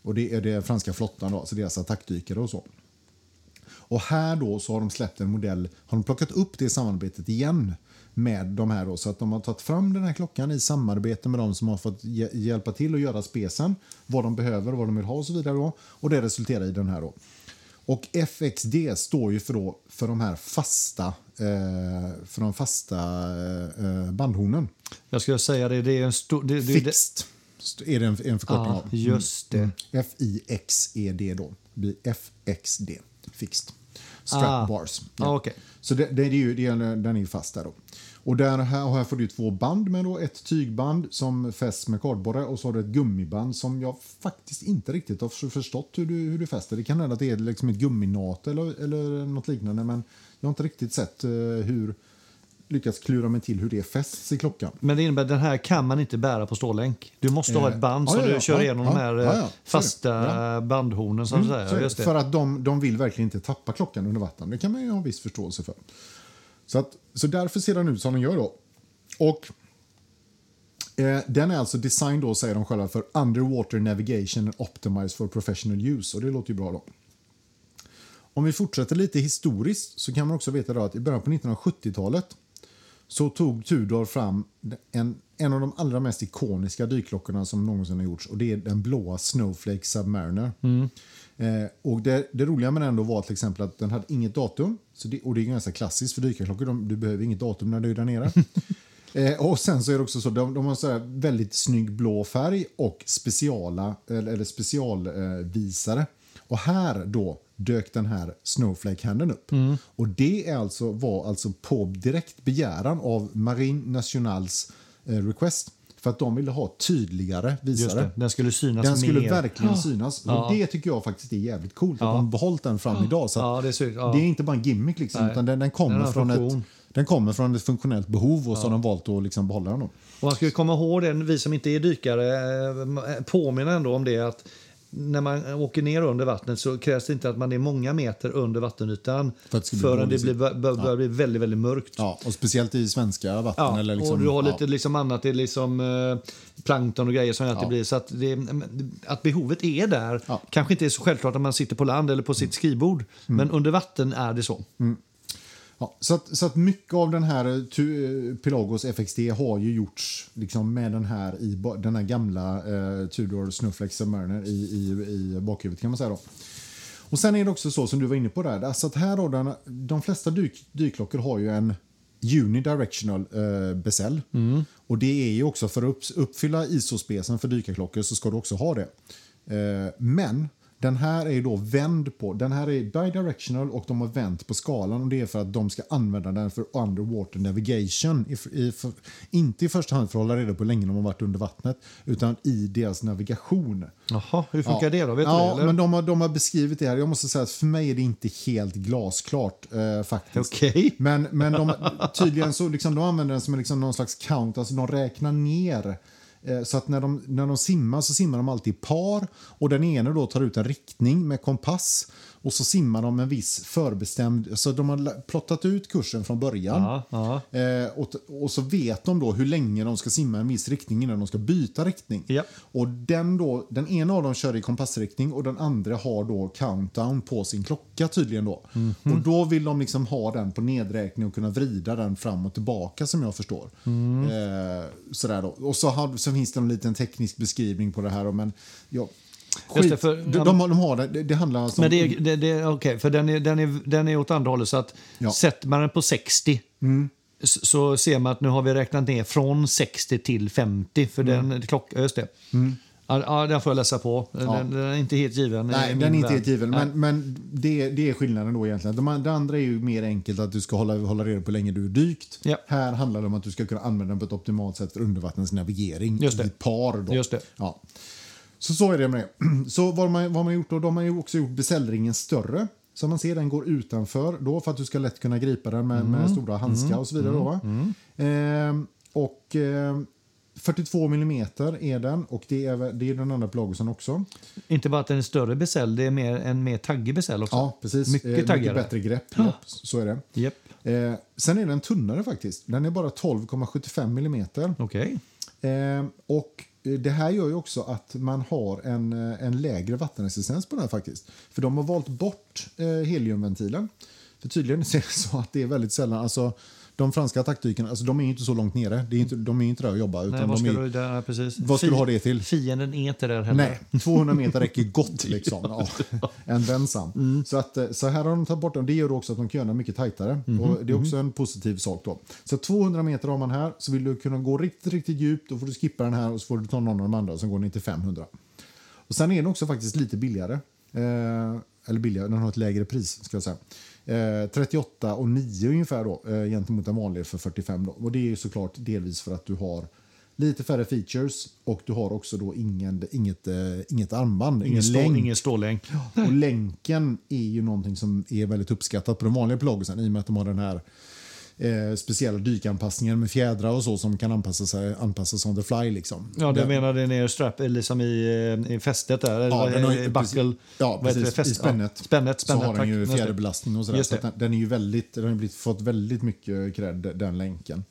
Och det är det franska flottan, då, alltså deras attackdykare och så. Och här då så har de släppt en modell, har de plockat upp det samarbetet igen med de här då, så att de har tagit fram den här klockan i samarbete med de som har fått hj- hjälpa till att göra spesen, vad de behöver, vad de vill ha och så vidare då. Och det resulterar i den här då. Och FXD står ju för, då, för de här fasta, eh, för de fasta eh, bandhornen. Jag skulle säga det, det är en stor... Det, det, det, Fixed st- är det en, en förkortning ja, av. just det. F-I-X-E-D då. Det blir FXD. Fixed. Strap Ah. bars. Ah, okej. Så det, det är ju, det är, den är ju fast där då. Och där här, här får du två band med då. Ett tygband som fästs med kardborre och så har du ett gummiband som jag faktiskt inte riktigt har förstått hur du, hur du fäster. Det kan hända att det är liksom ett gumminat eller, eller något liknande men jag har inte riktigt sett eh, hur lyckats klura mig till hur det fästs i klockan. Men det innebär att den här kan man inte bära på stålänk. Du måste ha Eh, ett band ja, som ja, du kör ja, igenom ja, de här eh, fasta bandhornen. Just det. För att de, de vill verkligen inte tappa klockan under vatten. Det kan man ju ha viss förståelse för. Så, att, så därför ser den ut som den gör då. Och eh, den är alltså designed då, säger de själva, för underwater navigation and optimized for professional use. Och det låter ju bra då. Om vi fortsätter lite historiskt så kan man också veta då att i början på 1970-talet så tog Tudor fram en, en av de allra mest ikoniska dykklockorna som någonsin har gjorts och det är den blåa Snowflake Submariner. Mm. Eh, och det, det roliga med den då var till exempel att den hade inget datum så det, och det är ganska klassiskt för dykarklockor, de, du behöver inget datum när du är där nere. Eh, och sen så är det också så, de, de har så väldigt snygg blå färg och speciala, eller, eller specialvisare. och här då dök den här Snowflake-handen upp. Och det är alltså, var alltså på direkt begäran av Marine Nationals eh, request. För att de ville ha tydligare visare. Den skulle synas Den skulle mer. verkligen synas. Ja. Och det tycker jag faktiskt är jävligt coolt. Att Ja. de har behållit den fram idag. Så Ja, det är. Ja. det är inte bara en gimmick liksom, Nej. utan den, den, kommer Den från funktion. ett, den kommer från ett funktionellt behov och så har de valt att liksom behålla den. Då. Och man ska komma ihåg det, vi som inte är dykare, eh, påminna ändå om det att när man åker ner under vattnet så krävs det inte att man är många meter under vattenytan För att det förrän det blir, bör, bör, börjar bli väldigt, väldigt mörkt. Ja, och speciellt i svenska vatten. Ja, eller liksom, och du har lite ja. liksom annat, det är liksom eh, plankton och grejer som gör att det Ja. blir så att, det, att behovet är där. Ja. Kanske inte är så självklart att man sitter på land eller på sitt skrivbord, Mm. men under vatten är det så. Ja, så, att, så att mycket av den här eh, tu, Pelagos FXD har ju gjorts liksom med den här, i, den här gamla eh, Tudor Snowflake Submariner i, i, i bakhuvudet kan man säga. Då. Och sen är det också så som du var inne på där, alltså att här då, den, de flesta dyk, dykklockor har ju en unidirectional eh, bezel. Och det är ju också för att upp, uppfylla ISO-specen för dykarklockor så ska du också ha det. Eh, men den här är ju då vänd på, den här är bidirectional och de har vänt på skalan och det är för att de ska använda den för underwater navigation. I, i, för, inte i första hand för att hålla reda på hur länge de har varit under vattnet utan i deras navigation. Jaha, hur funkar det då? Vet ja, du men de har, de har beskrivit det här. Jag måste säga att för mig är det inte helt glasklart eh, faktiskt. Okej. Men, men de, tydligen så liksom, de använder den som liksom, någon slags count, alltså de räknar ner. Eh, Så att när de, när de simmar så simmar de alltid i par och den ene då tar ut en riktning med kompass och så simmar de en viss förbestämd, så de har plottat ut kursen från början. Ja, ja. Eh, och, och så vet de då hur länge de ska simma en viss riktning innan de ska byta riktning. Ja. Och den, då, den ena av dem kör i kompassriktning och den andra har då countdown på sin klocka tydligen. Då. Mhm. Och då vill de liksom ha den på nedräkning och kunna vrida den fram och tillbaka som jag förstår. Mm. Eh, sådär då. Och så, har, så finns det en liten teknisk beskrivning på det här. Men ja, skit, det, för- de, de, har- de har det, det, handlar alltså Men om... det är, det, det, okej, för den är, den, är, den är åt andra hållet. Så att Ja. Mm. sätter man den på 60 s- så ser man att nu har vi räknat ner från 60 till 50. För Mm. den klock, just det. Ja, ja, den får jag läsa på. Den, den är inte helt given. Nej, den är inte helt given. Men, men det, det är skillnaden då egentligen. De, det andra är ju mer enkelt att du ska hålla, hålla reda på hur länge du är dykt. Ja. Här handlar det om att du ska kunna använda den på ett optimalt sätt för undervattensnavigering Just det. i par. Då. Just det. Ja. Så så är det med det. Så vad man, vad man gjort då? De har ju också gjort beställringen större. Så man ser den går utanför då för att du ska lätt kunna gripa den med, Mm. med stora handskar och så vidare. Då, va? Ehm, och eh, 42 millimeter är den och det är, det är den andra Pelagosen också. Inte bara att den är större besäll, det är mer, en mer taggig besäll också. Ja, precis. Mycket Eh, mycket taggigare. bättre grepp. Ja. Så är det. Japp. Eh, sen är den tunnare faktiskt. Den är bara 12,75 millimeter. Okej. Eh, och eh, det här gör ju också att man har en, eh, en lägre vattenresistens på den här faktiskt. För de har valt bort eh, heliumventilen. För tydligen är det så att det är väldigt sällan, alltså de franska attackdykarna, alltså de är inte så långt nere. Det är inte, de är inte där jobbar. Nej, Utan vad de ska är, du där, precis. vad ska du ha det till? Fienden är inte där heller. Nej, 200 meter räcker gott liksom. Ja, en vänsam. Mm. Så, att, eh, så här har de tagit bort dem. Det gör också att de kan göra den mycket tajtare. Mhm, Och det är också en positiv sak då. Så 200 meter har man här. Så vill du kunna gå riktigt, riktigt djupt då får du skippa den här och så får du ta någon av de andra som går ner till 500. Och sen är den också faktiskt lite billigare. Eh, eller billigare, den har ett lägre pris ska jag säga. Eh, 38 och 9 ungefär då, eh, gentemot den vanliga för 45 då. Och det är ju såklart delvis för att du har lite färre features och du har också då ingen, inget, eh, inget armband, ingen, Ingen, stå, länk. ingen stålänk. Och länken är ju någonting som är väldigt uppskattat på den vanliga Pelagosen i och med att de har den här eh, speciella dykanpassningen med fjädrar och så som kan anpassa sig anpassas on the fly. Liksom. Ja, du Den- menar det ner strap, liksom i, eh, i fästet där? Eller Ja, den har ju- buckle? Ja, precis. Fäst- I spännet. Ja, spännet, så spännet har den ju fjäderbelastning och sådär. Så den, den, är ju väldigt, den har blivit, fått väldigt mycket cred, den länken.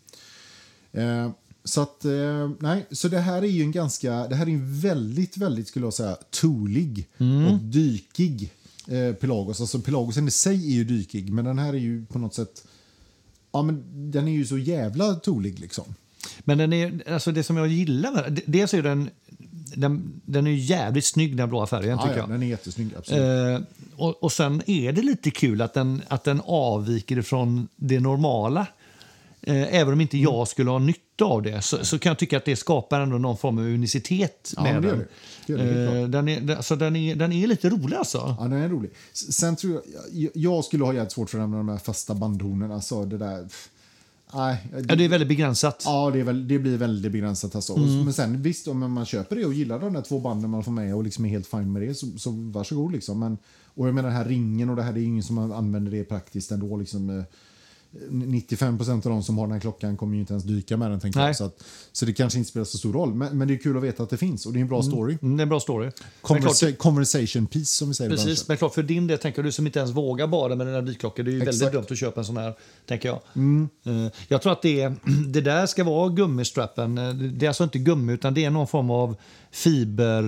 Eh, så att, eh, nej, så det här är ju en ganska, det här är en väldigt, väldigt, skulle jag säga, toolig Mm. och dykig eh, Pelagos. Alltså Pelagosen i sig är ju dykig, men den här är ju på något sätt, ja men den är ju så jävla toolig liksom. Men den är, alltså det som jag gillar med den, dels är den, den, den är ju jävligt snygg den blåa färgen Ja, tycker ja, den är jättesnygg, absolut. Eh, och, och sen är det lite kul att den, att den avviker från det normala. Eh, även om inte jag skulle ha nytta av det så, så kan jag tycka att det skapar ändå någon form av unicitet Ja, med det den. det. Det det, är, den- alltså den, är, den är lite rolig alltså. Ja, den är rolig. Sen tror jag, jag, skulle ha jävligt svårt för den med de här fasta bandhonen. Alltså det där... Nej, Ja, det är väldigt begränsat. Ja, det, är väl, det blir väldigt begränsat. Alltså. Mm. Men sen visst, om man köper det och gillar de där två banden man får med och liksom är helt fine med det, så, så varsågod. Liksom. Men, och jag menar den här ringen och det här, det är ingen som använder det praktiskt ändå. Liksom, eh, 95 procent av de som har den klockan kommer ju inte ens dyka med den. Tänker Nej. jag. Så, att, så det kanske inte spelar så stor roll. Men, men det är kul att veta att det finns och det är en bra story. Mm, det är en bra story. Men klart, Conversa- conversation piece som vi säger Precis, branschen. men klart för din del, tänker du som inte ens vågar bada med den här dykklockan, det är ju väldigt Exakt. Mm. dumt att köpa en sån här, tänker jag. Eh, Jag tror att det, det där ska vara gummistrappen. Eh, Det är alltså inte gummi, utan det är någon form av fiber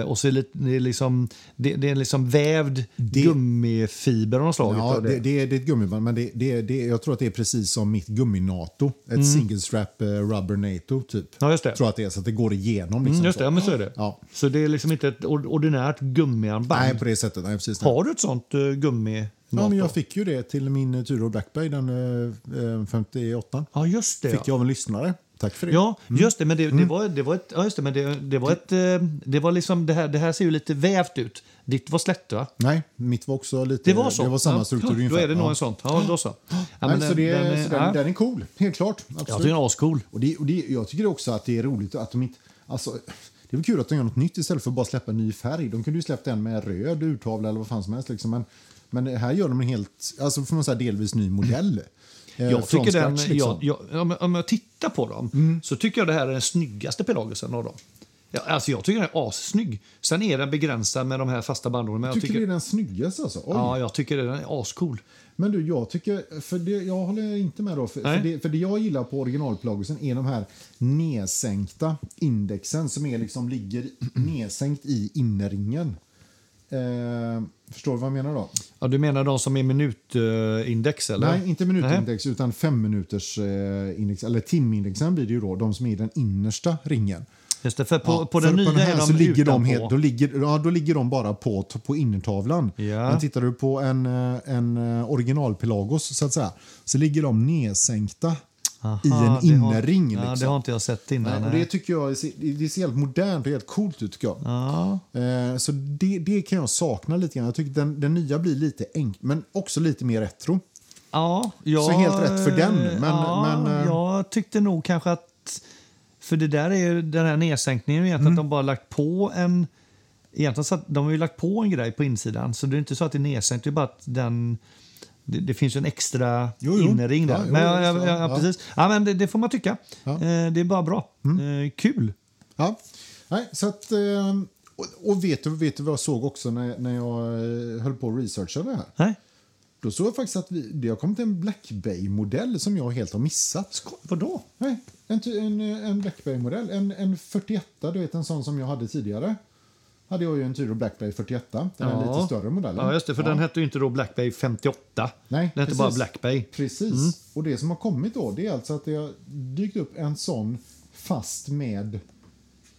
eh, och så är det, det, är liksom, det, det är liksom vävd gummifiber av något slag. Ja, det, det, är, det är ett gummiband, men det, det, det, jag tror att det är precis som mitt gummi-NATO. Ett single strap eh, rubber NATO, typ. Ja, just det. Tror att det är, så att det går igenom. Liksom, Mm, just det, så. ja, men så är det. Ja. Så det är liksom inte ett ord- ordinärt gummiarmband. Nej, på det sättet. Nej, precis. Nej. Har du ett sånt uh, gummi? Ja, men jag fick ju det till min eh, Turo Blackberry, den eh, eh, 58. Ja, just det. Fick ja. jag av en lyssnare. Tack för det. Ja, just det. Men det, Mm. det, var, det var ett... Ja, just det. Men det, det var ett... eh, Det var liksom... Det här, det här ser ju lite vävt ut. Ditt var slätt, va? Nej, mitt var också lite... Det var så? Det var samma struktur ja, ungefär. Då är det nog ja. en sån. Ja, då så. Ja, Nej, men så det, den, så den, ja. den är cool, helt klart. Absolut. Jag tycker den är ascool. Och det, och det, jag tycker också att det är roligt att de inte... Alltså, det är väl kul att de gör något nytt istället för att bara släppa en ny färg. De kunde ju släppt en med röd urtavla eller vad fan som helst. Liksom. Men, men här gör de en helt, alltså får man säga delvis ny modell. Eh, Jag tycker den, liksom. jag, jag, om, jag- tittar på dem så tycker jag det här är den snyggaste Pelagusen av dem. Ja, alltså jag tycker den är assnygg. Sen är den begränsad med de här fasta bandorden. Men jag tycker, tycker, det är den snyggaste alltså? Oj. ja, jag tycker den är ascool. Men du, jag tycker, för det, jag håller inte med då. För, för, det, för det jag gillar på originalplagusen är de här nedsänkta indexen som är liksom ligger nedsänkt i innerringen. Eh, förstår du vad jag menar då? Ja, du menar de som är minutindex? eller? Nej, inte minutindex utan fem minuters eh, index, eller timindexen blir det ju då, de som är i den innersta ringen. Just det, för på, Ja, på för den nya här är de så ligger de, helt, då, ligger, ja, då ligger de bara på, på innertavlan. Ja. Men tittar du på en, eh, en eh, originalpelagos så att säga, så ligger de nedsänkta Aha, i en innerring. Ja, liksom. det har inte jag sett innan. Nej, det tycker jag det ser helt modernt och helt coolt ut. Tycker jag. Ja. Eh, så det, det kan jag sakna lite grann. Jag tycker den, den nya blir lite enk, men också lite mer retro. Ja, jag, Så helt rätt för den, men- ja, men, eh, jag tyckte nog kanske att... För det där är ju den här nedsänkningen, egentligen Mm. att de bara lagt på en... Egentligen så att de har ju lagt på en grej på insidan, så det är inte så att det är nedsänkt, det är bara att den... det, det finns en extra Jo, jo. innerring där. Ja, jo, men, ja, ja, ja, precis. Ja, men det, det får man tycka. Eh, det är bara bra. Eh, kul. Ja. Nej, så att, eh, och, och vet, du, vet du vad jag såg också när, när jag höll på att researcha det här? Nej. Då såg jag faktiskt att vi, det har kommit en Black Bay-modell som jag helt har missat. Vadå? Nej, en, en, en Black Bay-modell. En, en 41, du vet en sån som jag hade tidigare. Hade jag ju en Tydor Black Bay 41, den är lite större modellen. Ja, just det. För den hette ju inte då Black Bay 58. Nej, den hette precis. bara Black Bay. Precis. Och det som har kommit då, det är alltså att det har dykt upp en sån fast med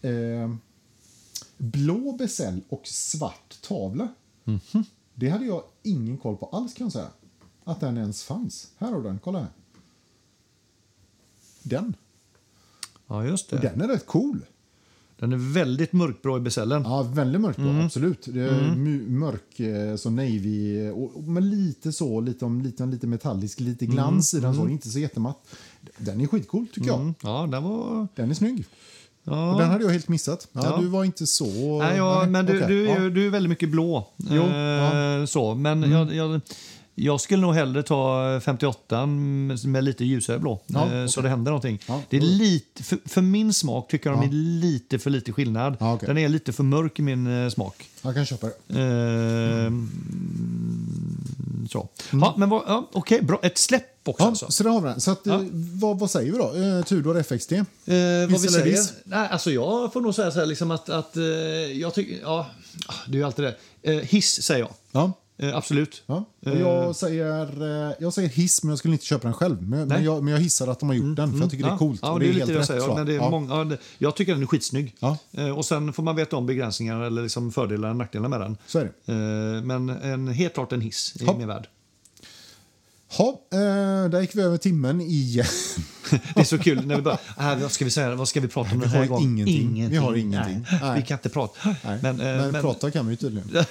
eh, blå besäll och svart tavla. Det hade jag ingen koll på alls kan jag säga. Att den ens fanns. Här har du den, kolla här. Den. Ja, just det. Och den är rätt cool. Den är väldigt mörkblå i besällen. Ja, väldigt mörkblå, absolut. Det är mu- mörk, eh, så navy, och, och, men lite så, lite, lite, lite metallisk, lite glans i den, så inte så jättematt. Den är skitcool tycker jag. Mm. Ja, den var... Den är snygg. Ja. Den hade jag helt missat. Ja, Ja. Du var inte så... Nej, ja, men du, okej, du, du är väldigt mycket blå. Jo, Eh. Mm. så. Men jag, jag, jag skulle nog hellre ta 58 med lite ljusare blå. Ja, eh, Så det händer någonting. Ja, det är lite, för, för min smak tycker jag de Ja. är lite för lite skillnad. Ja, okej. Den är lite för mörk i min eh, smak. Jag kan köpa det. Eh, Så. Ja, men vad- ja, Okej, bra. Ett släpp också alltså. så där har vi den. Så att, eh, vad, vad säger vi då? Eh, Tudor FXT? Eh, vad vi säger? Nej, alltså jag får nog säga så här liksom att, att jag tycker, ja, det är ju alltid det. Eh, hiss säger jag. Ja. Eh, absolut. Ja. Eh. jag, säger, eh, jag säger hiss, men jag skulle inte köpa den själv. Men, men, jag, men jag hissar att de har gjort den, för jag tycker det är coolt. Ja, det är helt det jag det är Ja. många, det, jag tycker den är skitsnygg. Ja. Eh, och sen får man veta om begränsningar eller liksom fördelar och nackdelar med den. Så är det. Eh, men en, helt klart en hiss i min värld. Ha, eh, där gick vi över timmen igen. Det är så kul när vi bara, äh, vad ska vi säga, vad ska vi prata om den här gången? ingenting. Vi har ingenting. Nej. Nej. Vi kan inte prata. Men, men, eh, men, prata kan vi ju tydligen.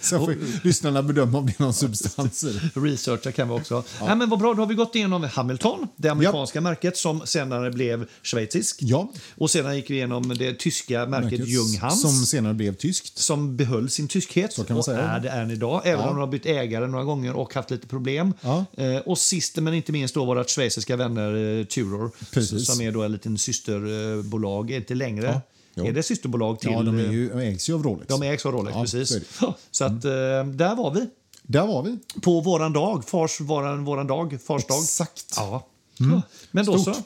Sen får lyssnarna bedöma om det är någon substans. Researcha kan vi också. Nej, men vad bra, då har vi gått igenom Hamilton, det amerikanska märket som senare blev schweizisk. Ja. Och sedan gick vi igenom det tyska märket Junghans. Som senare blev tyskt. som behöll sin tyskhet Så kan man och säga. är det än idag, även Ja. om de har bytt ägare några gånger och haft lite problem. Ja. Eh, och sist men inte minst då våra schweiziska vänner eh, Tudor Precis. som är då en liten systerbolag, inte längre. Ja. Jo. Är det systerbolag till... Ja, de är eh, ju, de ägs ju av Rolex. de ägs av Rolex, Ja, precis. så Så att, eh, där var vi. Där var vi. På våran dag, fars, våran, våran dag, fars dag. Exakt. Ja. Ja. Men då Stort. så.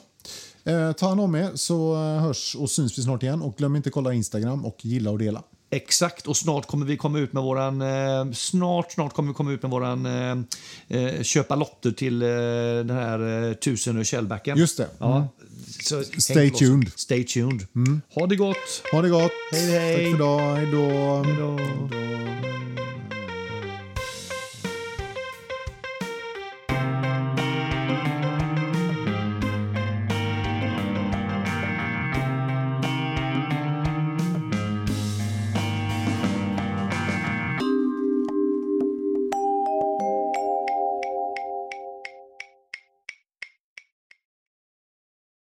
Eh, ta hand om er så eh, hörs och syns vi snart igen. Och glöm inte att kolla Instagram och gilla och dela. Exakt, och snart kommer vi komma ut med våran... Eh, snart, snart kommer vi komma ut med våran eh, eh, köpa lotter till eh, den här eh, tusen och källbacken. Just det. Ja, så Stay tuned. Stay tuned. Ha det gott! Ha det gott. Hej, hej. Tack för idag. Hej då. Hej då.